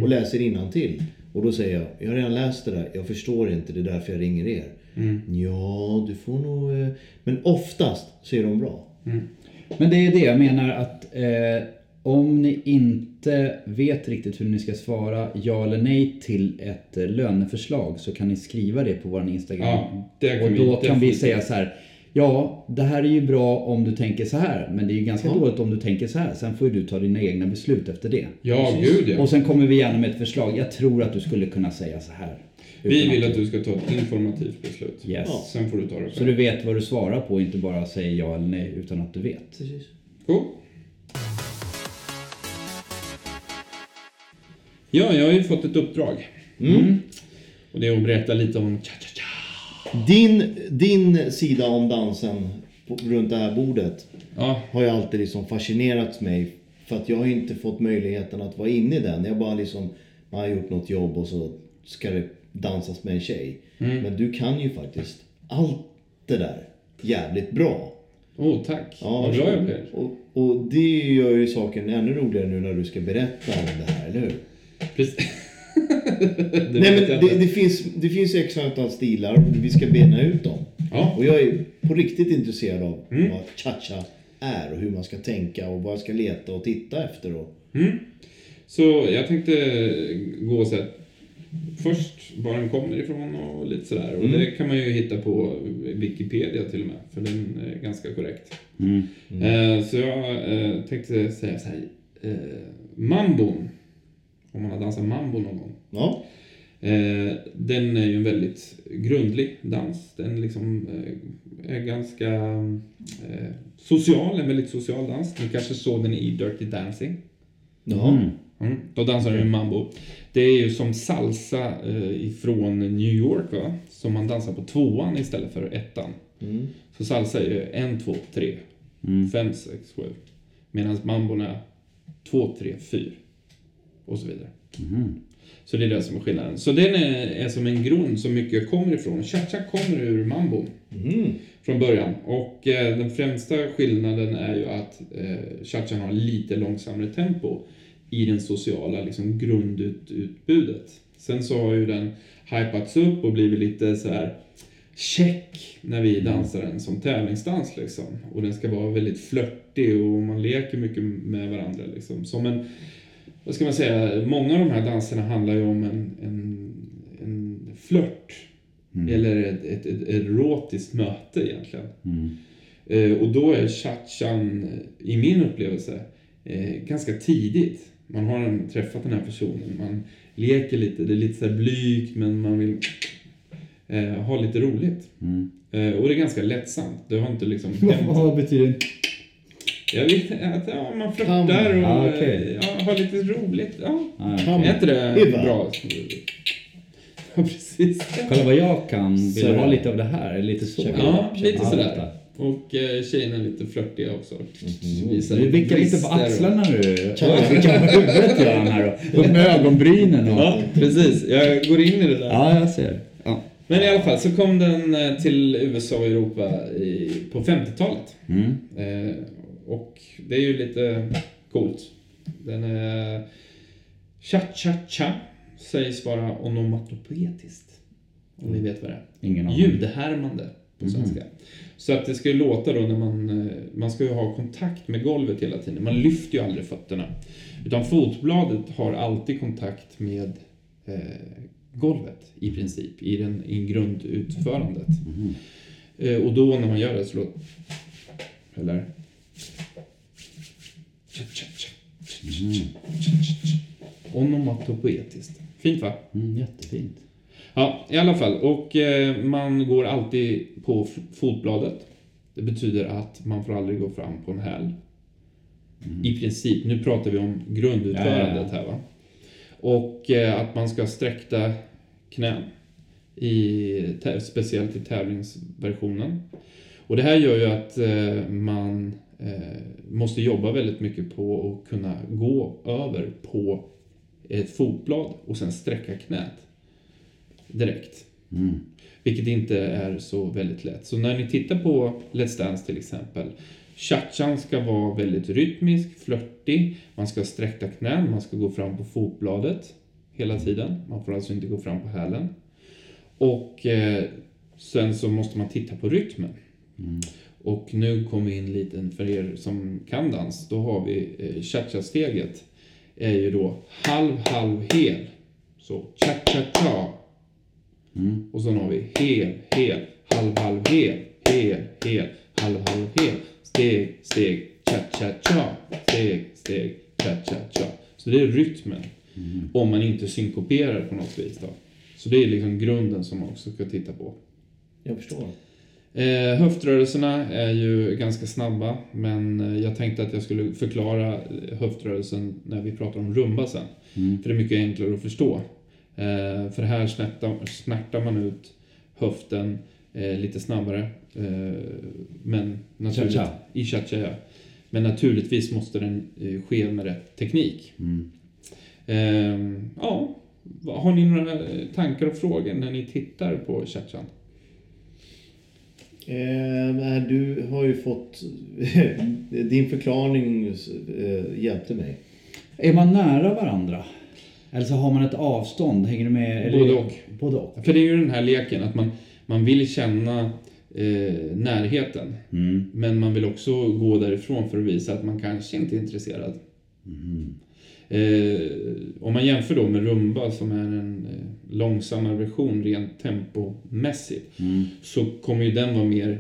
Och läser till Och då säger jag, jag har redan läst det där, jag förstår inte, det är därför jag ringer er. Ja, du får nog... eh." Men oftast så är de bra. Men det är det jag menar att eh, om ni inte vet riktigt hur ni ska svara ja eller nej till ett eh, löneförslag så kan ni skriva det på vår Instagram. Ja, det kan och vi då kan vi säga så här. Ja, det här är ju bra om du tänker så här. Men det är ju ganska Ja. dåligt om du tänker så här. Sen får ju du ta dina egna beslut efter det. Ja, gud ja. Och sen kommer vi gärna med ett förslag. Jag tror att du skulle kunna säga så här. Vi vill att du ska ta ett informativt beslut. Yes. Ja. Sen får du ta det Så själv. du vet vad du svarar på inte bara säger ja eller nej utan att du vet. Precis. Cool. Ja, jag har ju fått ett uppdrag. Mm. Och det är att berätta lite om cha-cha-cha. Din, din sida om dansen på, runt det här bordet Ja, har ju alltid liksom fascinerat mig. För att jag har inte fått möjligheten att vara inne i den. Jag bara liksom, man har gjort något jobb och så ska det dansas med en tjej. Men du kan ju faktiskt allt det där jävligt bra. oh, tack. Ja, Vad glad jag blir. och, och det gör ju saken ännu roligare nu när du ska berätta om det här, eller hur? Precis. det Nej men det, det finns, det finns x antal stilar och vi ska bena ut dem. Ja. Och jag är på riktigt intresserad av Mm. vad cha-cha är och hur man ska tänka och vad jag ska leta och titta efter. Och... Mm. Så jag tänkte gå så här. Först var den kommer ifrån och lite sådär. Och Mm. det kan man ju hitta på Wikipedia till och med. För den är ganska korrekt. Mm. Eh, så jag eh, tänkte säga så här. Eh, mambon. Om man har dansat mambo någon gång. Ja. Eh, den är ju en väldigt grundlig dans. Den liksom eh, är ganska eh, social, en väldigt social dans. Ni kanske såg den i Dirty Dancing. Ja. Mm. Mm. Då dansar de ju mambo. Det är ju som salsa eh, ifrån New York va? Som man dansar på tvåan istället för ettan. Mm. Så salsa är ju en, två, tre, Mm. fem, sex, sju. Medan mambon är två, tre, fyra. Och så vidare. Mhm. Så det är det som är skillnaden. Så den är, är som en grund som mycket kommer ifrån. Cha-cha kommer ur mambon Mm. från början. Och eh, den främsta skillnaden är ju att eh, cha-chan har lite långsammare tempo i den sociala liksom, grundutbudet. Sen så har ju den hypats upp och blivit lite så här check när vi dansar den som tävlingsdans liksom. Och den ska vara väldigt flörtig och man leker mycket med varandra liksom. Som en, vad ska man säga, många av de här danserna handlar ju om en, en, en flört. Eller ett, ett, ett erotiskt möte egentligen. Mm. Eh, och då är eh, i min upplevelse, eh, ganska tidigt. Man har träffat den här personen, man leker lite, det är lite så här blygt men man vill eh, ha lite roligt. Mm. Eh, och det är ganska lättsamt. Det har inte liksom. Vad betyder det? Jag vet att ja, man flörtar och Ah, eh, ja, har lite roligt. Ja. Ah, Kan- Är inte det bra? Ja, precis. Kolla vad jag kan. Vill du ha lite av det här? Lite så? Ja, lite sådär. Och eh, tjejerna är lite flörtiga också. Visar Du vickar lite på brister och- axlarna du. Oj, vickar på huvudet gör han här då. Upp med ögonbrynen och... Ja, precis. Jag går in i det där. Ja, jag ser. Ja. Men i alla fall så kom den eh, till USA och Europa i, på 50-talet. Mm. Eh, och det är ju lite coolt. Den är... Cha-cha-cha sägs vara onomatopoetiskt. Om ni vet vad det är. Ingen aning. Ljudhärmande på svenska. Så att det ska ju låta då när man... eh, Man ska ju ha kontakt med golvet hela tiden. Man lyfter ju aldrig fötterna. Utan fotbladet har alltid kontakt med eh, golvet i princip. I, den, i grundutförandet. Eh, och då när man gör det så låter... Eller? Onomatopoetiskt. Fint va? Mm, jättefint. Ja, i alla fall. Och eh, man går alltid på fotbladet. Det betyder att man får aldrig gå fram på en häl. I princip. Nu pratar vi om grundutförandet här va. Och eh, att man ska sträckta knän. I, speciellt i tävlingsversionen. Och det här gör ju att eh, man eh, måste jobba väldigt mycket på att kunna gå över på ett fotblad och sen sträcka knät direkt. Mm. Vilket inte är så väldigt lätt. Så när ni tittar på Let's Dance till exempel. Cha-chan ska vara väldigt rytmisk, flörtig. Man ska sträcka knän, man ska gå fram på fotbladet hela tiden. Man får alltså inte gå fram på hälen. Och eh, sen så måste man titta på rytmen. Och nu kommer vi in lite för er som kan dans. Då har vi eh, cha-cha-steget. Är ju då halv, halv, hel. Så cha-cha-cha. Och sen har vi hel, hel, halv, halv, hel, hel, hel, halv, halv, hel. Steg, steg, cha, cha, cha. Steg, steg, cha, cha, cha. Så det är rytmen. Om man inte synkoperar på något vis då. Så det är liksom grunden som man också ska titta på. Jag förstår. Eh, höftrörelserna är ju ganska snabba, men eh, jag tänkte att jag skulle förklara eh, höftrörelsen när vi pratar om rumba sen. För det är mycket enklare att förstå. Eh, för här snärtar, snärtar man ut höften eh, lite snabbare. Eh, men naturligt, Cha-cha. I cha-cha, ja. Men naturligtvis måste den eh, ske med rätt teknik. Eh, ja, vad- har ni några eh, tankar och frågor när ni tittar på cha-chan? Eh, du har ju fått... din förklaring eh, hjälpte mig. Är man nära varandra? Eller så har man ett avstånd? Hänger du med? Eller- Både och. Både och. För det är ju den här leken att man, man vill känna eh, närheten. Mm. Men man vill också gå därifrån för att visa att man kanske inte är intresserad. Eh, om man jämför då med rumba som är en eh, långsammare version rent tempomässigt. Så kommer ju den vara mer,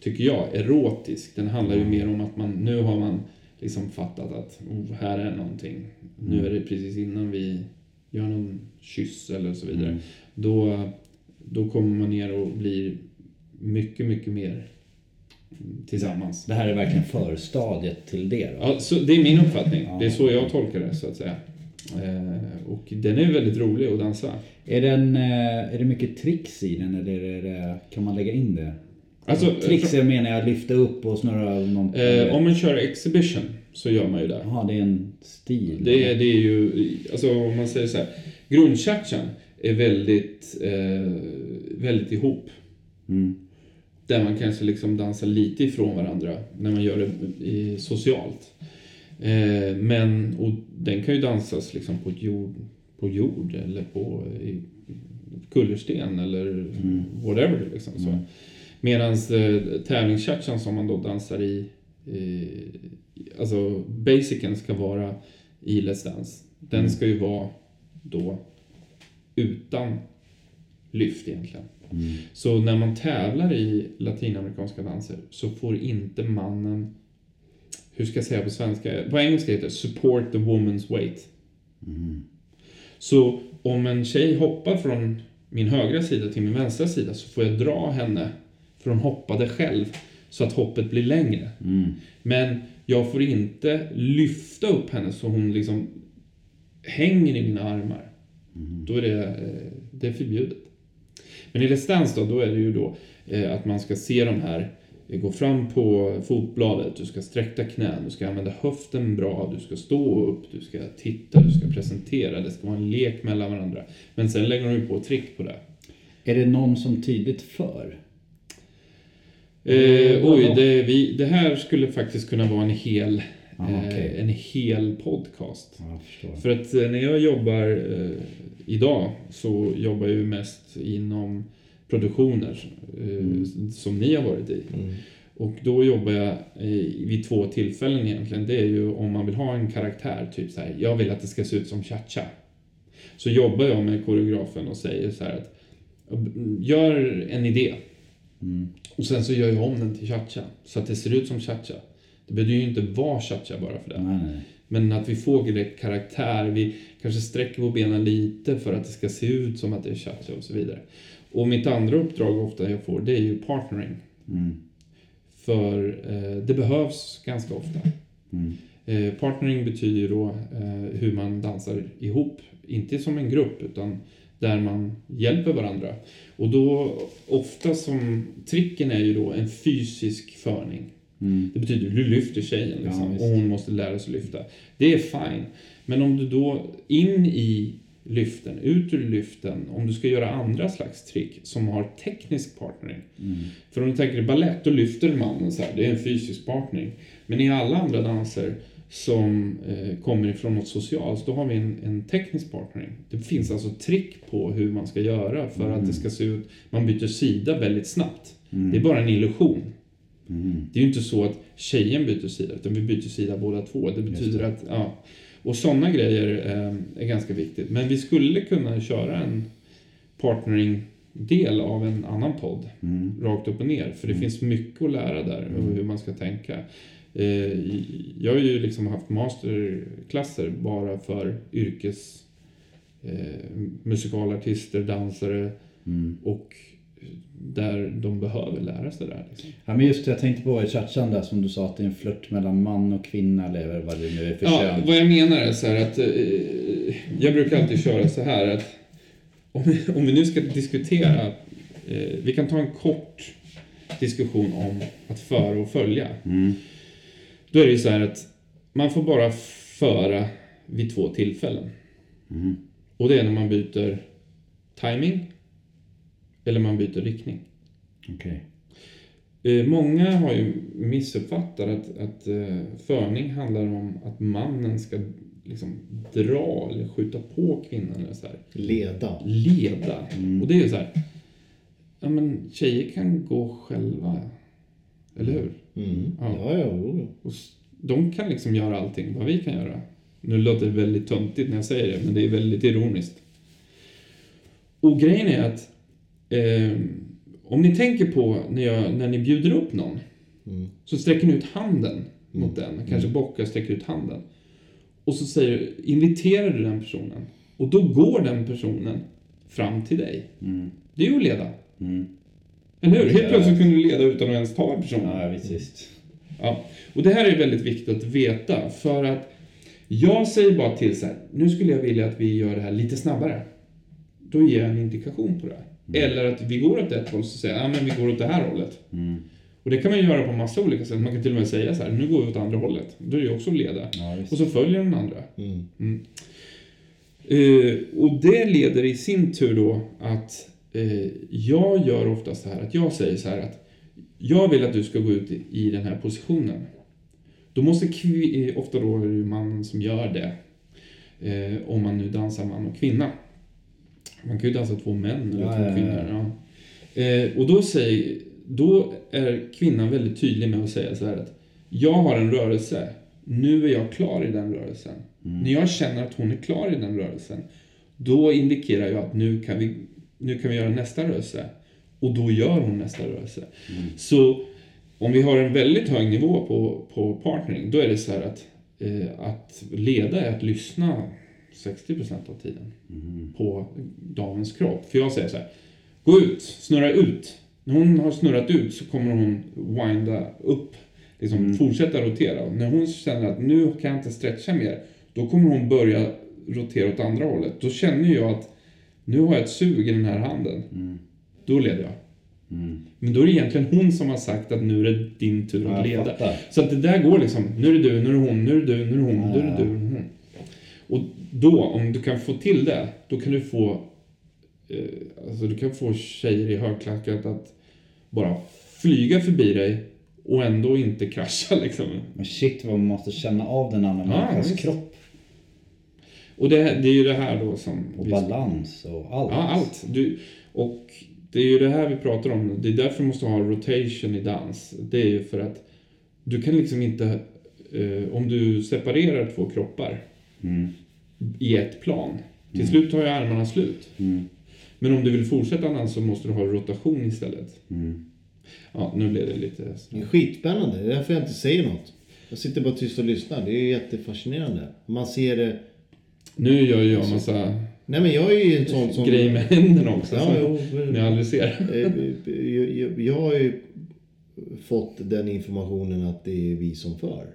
tycker jag, erotisk. Den handlar ju mer om att man, nu har man liksom fattat att oh, här är någonting. Nu är det precis innan vi gör någon kyss eller så vidare. Då, då kommer man ner och blir mycket, mycket mer tillsammans. Det här är verkligen förstadiet till det då? Ja, så det är min uppfattning. Det är så jag tolkar det, så att säga. Eh, och den är väldigt rolig att dansa. Är, den, eh, är det mycket tricks i den eller är det, kan man lägga in det? Alltså, tricks jag menar jag lyfta upp och snurra någon... Eh, om man kör exhibition så gör man ju det. Jaha, det är en stil? Det är, det är ju, alltså om man säger så här. Grundchatchen är väldigt, eh, väldigt ihop. Mm. Där man kanske liksom dansar lite ifrån varandra när man gör det i, socialt. Eh, men, och den kan ju dansas liksom på, jord, på jord eller på i, kullersten eller whatever. Liksom, så. Medan eh, tävlingschatchen som man då dansar i, i alltså basicen ska vara i Let's Dance. Den ska ju vara då utan lyft egentligen. Så när man tävlar i latinamerikanska danser så får inte mannen, hur ska jag säga på svenska, på engelska heter det support the woman's weight. Så om en tjej hoppar från min högra sida till min vänstra sida så får jag dra henne, för hon hoppade själv, så att hoppet blir längre. Men jag får inte lyfta upp henne så hon liksom hänger i mina armar. Då är det, eh, det är förbjudet. Men i Dance då, då är det ju då eh, att man ska se de här eh, Gå fram på fotbladet, du ska sträcka knän, du ska använda höften bra, du ska stå upp, du ska titta, du ska presentera, det ska vara en lek mellan varandra. Men sen lägger de ju på trick på det. Är det någon som tydligt för? Eh, oj, det, vi, det här skulle faktiskt kunna vara en hel, Ah, okej. eh, en hel podcast. Förstår. För att eh, när jag jobbar eh, idag så jobbar jag ju mest inom produktioner eh, som ni har varit i. Och då jobbar jag eh, vid två tillfällen egentligen. Det är ju om man vill ha en karaktär, typ så här, jag vill att det ska se ut som cha-cha. Så jobbar jag med koreografen och säger så här att gör en idé. Och sen så gör jag om den till cha-cha. Så att det ser ut som cha-cha. Det behöver ju inte vara cha-cha bara för det. Nej. Men att vi får direkt karaktär, vi kanske sträcker på benen lite för att det ska se ut som att det är cha-cha och så vidare. Och mitt andra uppdrag ofta jag får, det är ju partnering. Mm. För eh, det behövs ganska ofta. Mm. Eh, partnering betyder ju då eh, hur man dansar ihop, inte som en grupp utan där man hjälper varandra. Och då ofta som tricken är ju då en fysisk förning. Mm. Det betyder att du lyfter tjejen Ja, liksom, visst. och hon måste lära sig lyfta. Det är fine. Men om du då in i lyften, ut ur lyften, om du ska göra andra slags trick som har teknisk partnering. Mm. För om du tänker balett, då lyfter mannen så här, det är en fysisk partnering. Men i alla andra danser som eh, kommer ifrån något socialt, då har vi en, en teknisk partnering. Det finns alltså trick på hur man ska göra för att det ska se ut, man byter sida väldigt snabbt. Det är bara en illusion. Mm. Det är ju inte så att tjejen byter sida, utan vi byter sida båda två. Det betyder att, ja. Och sådana grejer eh, är ganska viktigt. Men vi skulle kunna köra en partnering del av en annan podd. Mm. Rakt upp och ner. För det finns mycket att lära där och hur man ska tänka. Eh, jag har ju liksom haft masterklasser bara för yrkes eh, musikalartister, dansare Mm. och där de behöver lära sig det här. Liksom. Ja men just det, jag tänkte på i chatchan där som du sa att det är en flört mellan man och kvinna eller vad det nu är för Ja, kön. vad jag menar är så här att eh, jag brukar alltid köra så här att om vi, om vi nu ska diskutera, vi kan ta en kort diskussion om att föra och följa. Mm. Då är det ju så här att man får bara föra vid två tillfällen. Mm. Och det är när man byter timing eller man byter riktning. Okej. Eh, många har ju missuppfattat att, att eh, förning handlar om att mannen ska liksom dra eller skjuta på kvinnan eller så här. Leda. Leda. Och det är ju så här. Ja men tjejer kan gå själva. Eller hur? Mm. Ja. Ja, ja. Och de kan liksom göra allting vad vi kan göra. Nu låter det väldigt töntigt när jag säger det, men det är väldigt ironiskt. Och grejen är att eh, om ni tänker på när, jag, när ni bjuder upp någon Mm. så sträcker ni ut handen mot den, kanske bockar sträcker ut handen. Och så säger du, inviterar du den personen och då går den personen fram till dig. Mm. Det är ju att leda. Mm. Eller hur? Helt plötsligt kunde du leda utan att ens ta personen. Ja, visst. Ja, och det här är väldigt viktigt att veta för att jag säger bara till så här, nu skulle jag vilja att vi gör det här lite snabbare. Då ger jag en indikation på det. Eller att vi går åt ett håll så säger jag, ja men vi går åt det här hållet. Mm. Och det kan man göra på massa olika sätt. Man kan till och med säga så här, nu går vi åt andra hållet. Då är det ju också att leda. Ja. Och så följer den andra. Mm. Eh, och det leder i sin tur då att eh, jag gör ofta så här att jag säger så här att jag vill att du ska gå ut i, den här positionen. Då måste eh, ofta då är det mannen som gör det. Eh, om man nu dansar man och kvinna. Man kan ju dansa två män eller Ja, två ja, kvinnor. Ja. Eh, och då, säger, då är kvinnan väldigt tydlig med att säga så här att jag har en rörelse. Nu är jag klar i den rörelsen. När jag känner att hon är klar i den rörelsen, då indikerar jag att nu kan vi, nu kan vi göra nästa rörelse. Och då gör hon nästa rörelse. Så om vi har en väldigt hög nivå på, på partnering, då är det så här att, eh, att leda är att lyssna 60% av tiden på damens kropp. För jag säger så här, gå ut, snurra ut. När hon har snurrat ut så kommer hon winda upp, liksom fortsätta rotera. Och när hon känner att nu kan jag inte stretcha mer, då kommer hon börja rotera åt andra hållet. Då känner jag att nu har jag ett sug i den här handen. Då leder jag. Mm. Men då är det egentligen hon som har sagt att nu är det din tur Ja, att leda. fattar. Så att det där går liksom, nu är det du, nu är det hon, nu är det du, nu är det hon, nu är det du, nu är det hon. Och då, om du kan få till det, då kan du få eh, alltså du kan få tjejer i högklackat att bara flyga förbi dig och ändå inte krascha liksom. Men shit vad man måste känna av den andra Ja, människans kropp. Och det, det är ju det här då som... Och balans och allt. Ja, allt. Du, och det är ju det här vi pratar om. Det är därför du måste ha rotation i dans. Det är ju för att du kan liksom inte... Eh, om du separerar två kroppar Mm. i ett plan. Till slut tar ju armarna slut. Mm. Men om du vill fortsätta dans så måste du ha rotation istället. Mm. Ja, nu blev det lite... Det är skitspännande. Det är därför jag inte säger något. Jag sitter bara tyst och lyssnar. Det är jättefascinerande. Man ser det... Nu gör ju jag massa Nej men jag är ju en sån som... grejer med händerna också Ja, som men, aldrig ser. Eh, jag, jag, jag har ju fått den informationen att det är vi som för.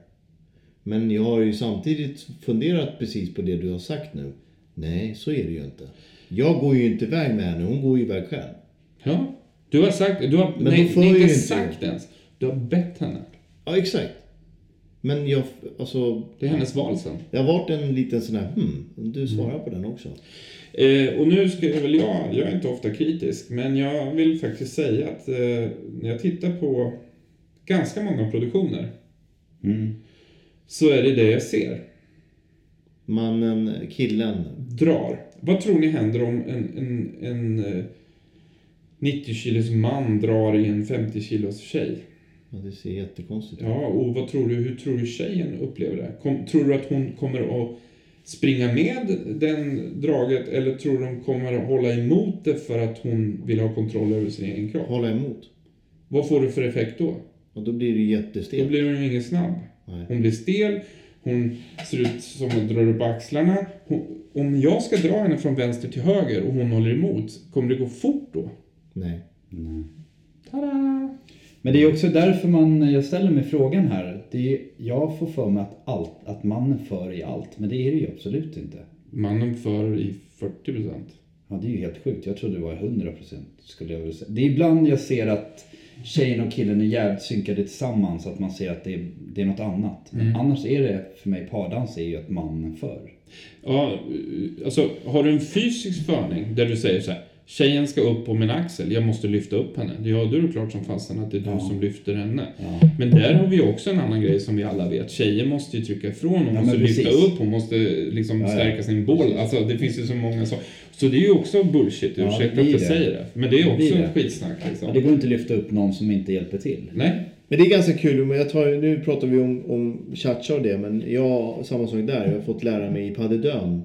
Men jag har ju samtidigt funderat precis på det du har sagt nu. Nej, så är det ju inte. Jag går ju inte iväg med henne, hon går ju iväg själv. Ja, du har sagt... Du har, Men nej, nej, inte- sagt ens. Du har bett henne. Ja, exakt. Men jag, alltså... Det är hennes val sen. Det har varit en liten sån här, hmm, du svarar på den också. Eh, och nu ska jag väl jag, jag är inte ofta kritisk, men jag vill faktiskt säga att eh, när jag tittar på ganska många produktioner Mm. så är det det jag ser. Mannen, killen. Drar. Vad tror ni händer om en, en, en eh, 90 kilos man drar i en 50 kilos tjej? Ja, det ser jättekonstigt ut. Ja, och vad tror du, hur tror du tjejen upplever det? Kom, tror du att hon kommer att springa med den draget eller tror du de kommer att hålla emot det för att hon vill ha kontroll över sin egen kropp? Hålla emot. Vad får du för effekt då? Och då blir det Då jättestelt. blir hon ju ingen snabb. Nej. Hon blir stel, hon ser ut som hon drar upp axlarna. Hon, om jag ska dra henne från vänster till höger och hon håller emot, kommer det gå fort då? Nej. Tada! Men det är också därför man, jag ställer mig frågan här. Det är, jag får för mig att, allt, att mannen för i allt, men det är det ju absolut inte. Mannen för i 40 procent. Ja, det är ju helt sjukt. Jag trodde det var 100% skulle jag vilja säga. Det är ibland jag ser att tjejen och killen är jävligt synkade tillsammans, att man ser att det är, det är något annat. Men annars är det, för mig, pardans är ju att mannen för. Ja, alltså har du en fysisk förning där du säger så här. Tjejen ska upp på min axel, jag måste lyfta upp henne. Ja, då är det klart som fasen att det är du Ja. som lyfter henne. Ja. Men där har vi också en annan grej som vi alla vet. Tjejer måste ju trycka ifrån, hon Ja, måste lyfta precis. upp, hon måste liksom Ja, ja. stärka sin bål. Alltså det finns ju så många så. Så det är ju också bullshit, Ja, ursäkta att jag det. säger det. Men det är också det. skitsnack liksom. Ja, det går inte att lyfta upp någon som inte hjälper till. Nej, Men det är ganska kul, men jag tar, nu pratar vi om, om cha och det, men jag, samma sak där, jag har fått lära mig i padedön,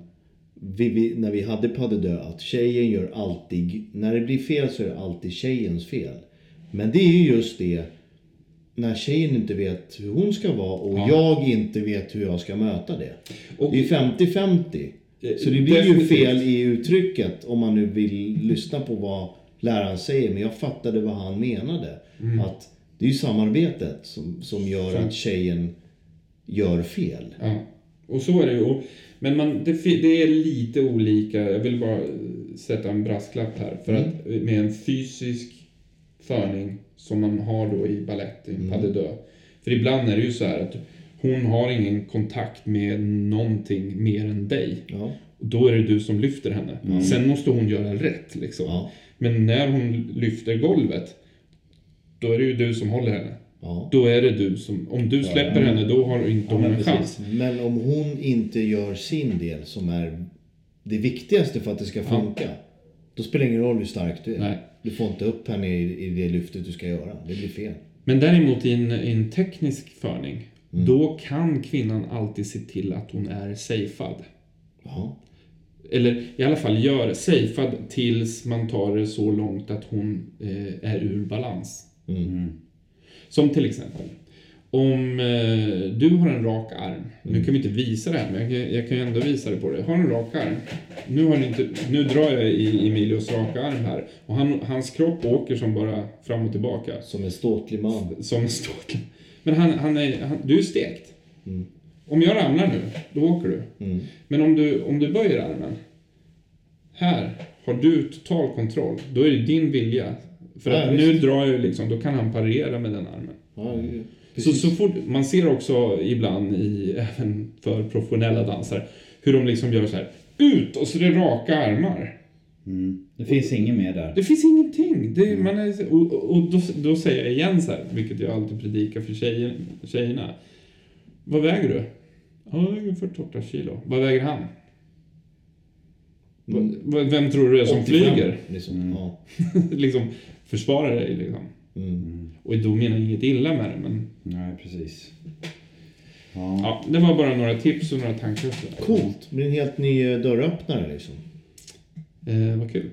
vi, vi, när vi hade padedö, att tjejen gör alltid, när det blir fel så är det alltid tjejens fel. Men det är ju just det, när tjejen inte vet hur hon ska vara och Ja. jag inte vet hur jag ska möta det. Och- det är 50-50. Eh, Så det blir definitivt. ju fel i uttrycket om man nu vill lyssna på vad läraren säger. Men jag fattade vad han menade. Mm. Att det är ju samarbetet som, som gör Som- att tjejen gör fel. Ja, och så är det ju. Men man, det, det är lite olika. Jag vill bara sätta en brasklapp här. För att med en fysisk förning som man har då i balett, i pas de deux. För ibland är det ju så här att hon har ingen kontakt med någonting mer än dig. Ja. Och då är det du som lyfter henne. Sen måste hon göra rätt liksom. Ja. Men när hon lyfter golvet, då är det ju du som håller henne. Ja. Då är det du som, om du släpper henne, då har inte Ja, hon men en precis. chans. Men om hon inte gör sin del som är det viktigaste för att det ska funka. Då spelar det ingen roll hur stark du är. Nej. Du får inte upp henne i, i det lyftet du ska göra. Det blir fel. Men däremot i en, i en teknisk förning, Mm. då kan kvinnan alltid se till att hon är safead. Ja. Eller i alla fall gör safead tills man tar det så långt att hon eh, är ur balans. Mm. Som till exempel, om eh, du har en rak arm. Mm. Nu kan vi inte visa det här, men jag, kan- jag kan ju ändå visa det på dig. Har en rak arm. Nu, har du inte, nu drar jag i Emilios raka arm här. Och han, hans kropp åker som bara fram och tillbaka. Som en ståtlig man. Som en ståtlig. Men han, han är, han, du är stekt. Mm. Om jag ramlar nu, då åker du. Mm. Men om du, om du böjer armen. Här har du total kontroll. Då är det din vilja. För Ja, att visst. nu drar jag liksom, då kan han parera med den armen. Ja, Så, precis. så fort, man ser också ibland, i, även för professionella dansare, hur de liksom gör så här. Ut! Och så är det raka armar. Mm. Det finns inget mer där. Det finns ingenting. Det, man är, och och då, då säger jag igen så här, vilket jag alltid predikar för tjejer, tjejerna. Vad väger du? Ja, jag väger 48 kilo. Vad väger han? Mm. Vem tror du är som 85, flyger? Liksom. Ja. liksom, försvara dig liksom. Mm. Och då menar jag inget illa med det, men Nej, precis. Ja. ja, det var bara några tips och några tankar. Coolt. Det blir en helt ny dörröppnare liksom. Eh, vad kul.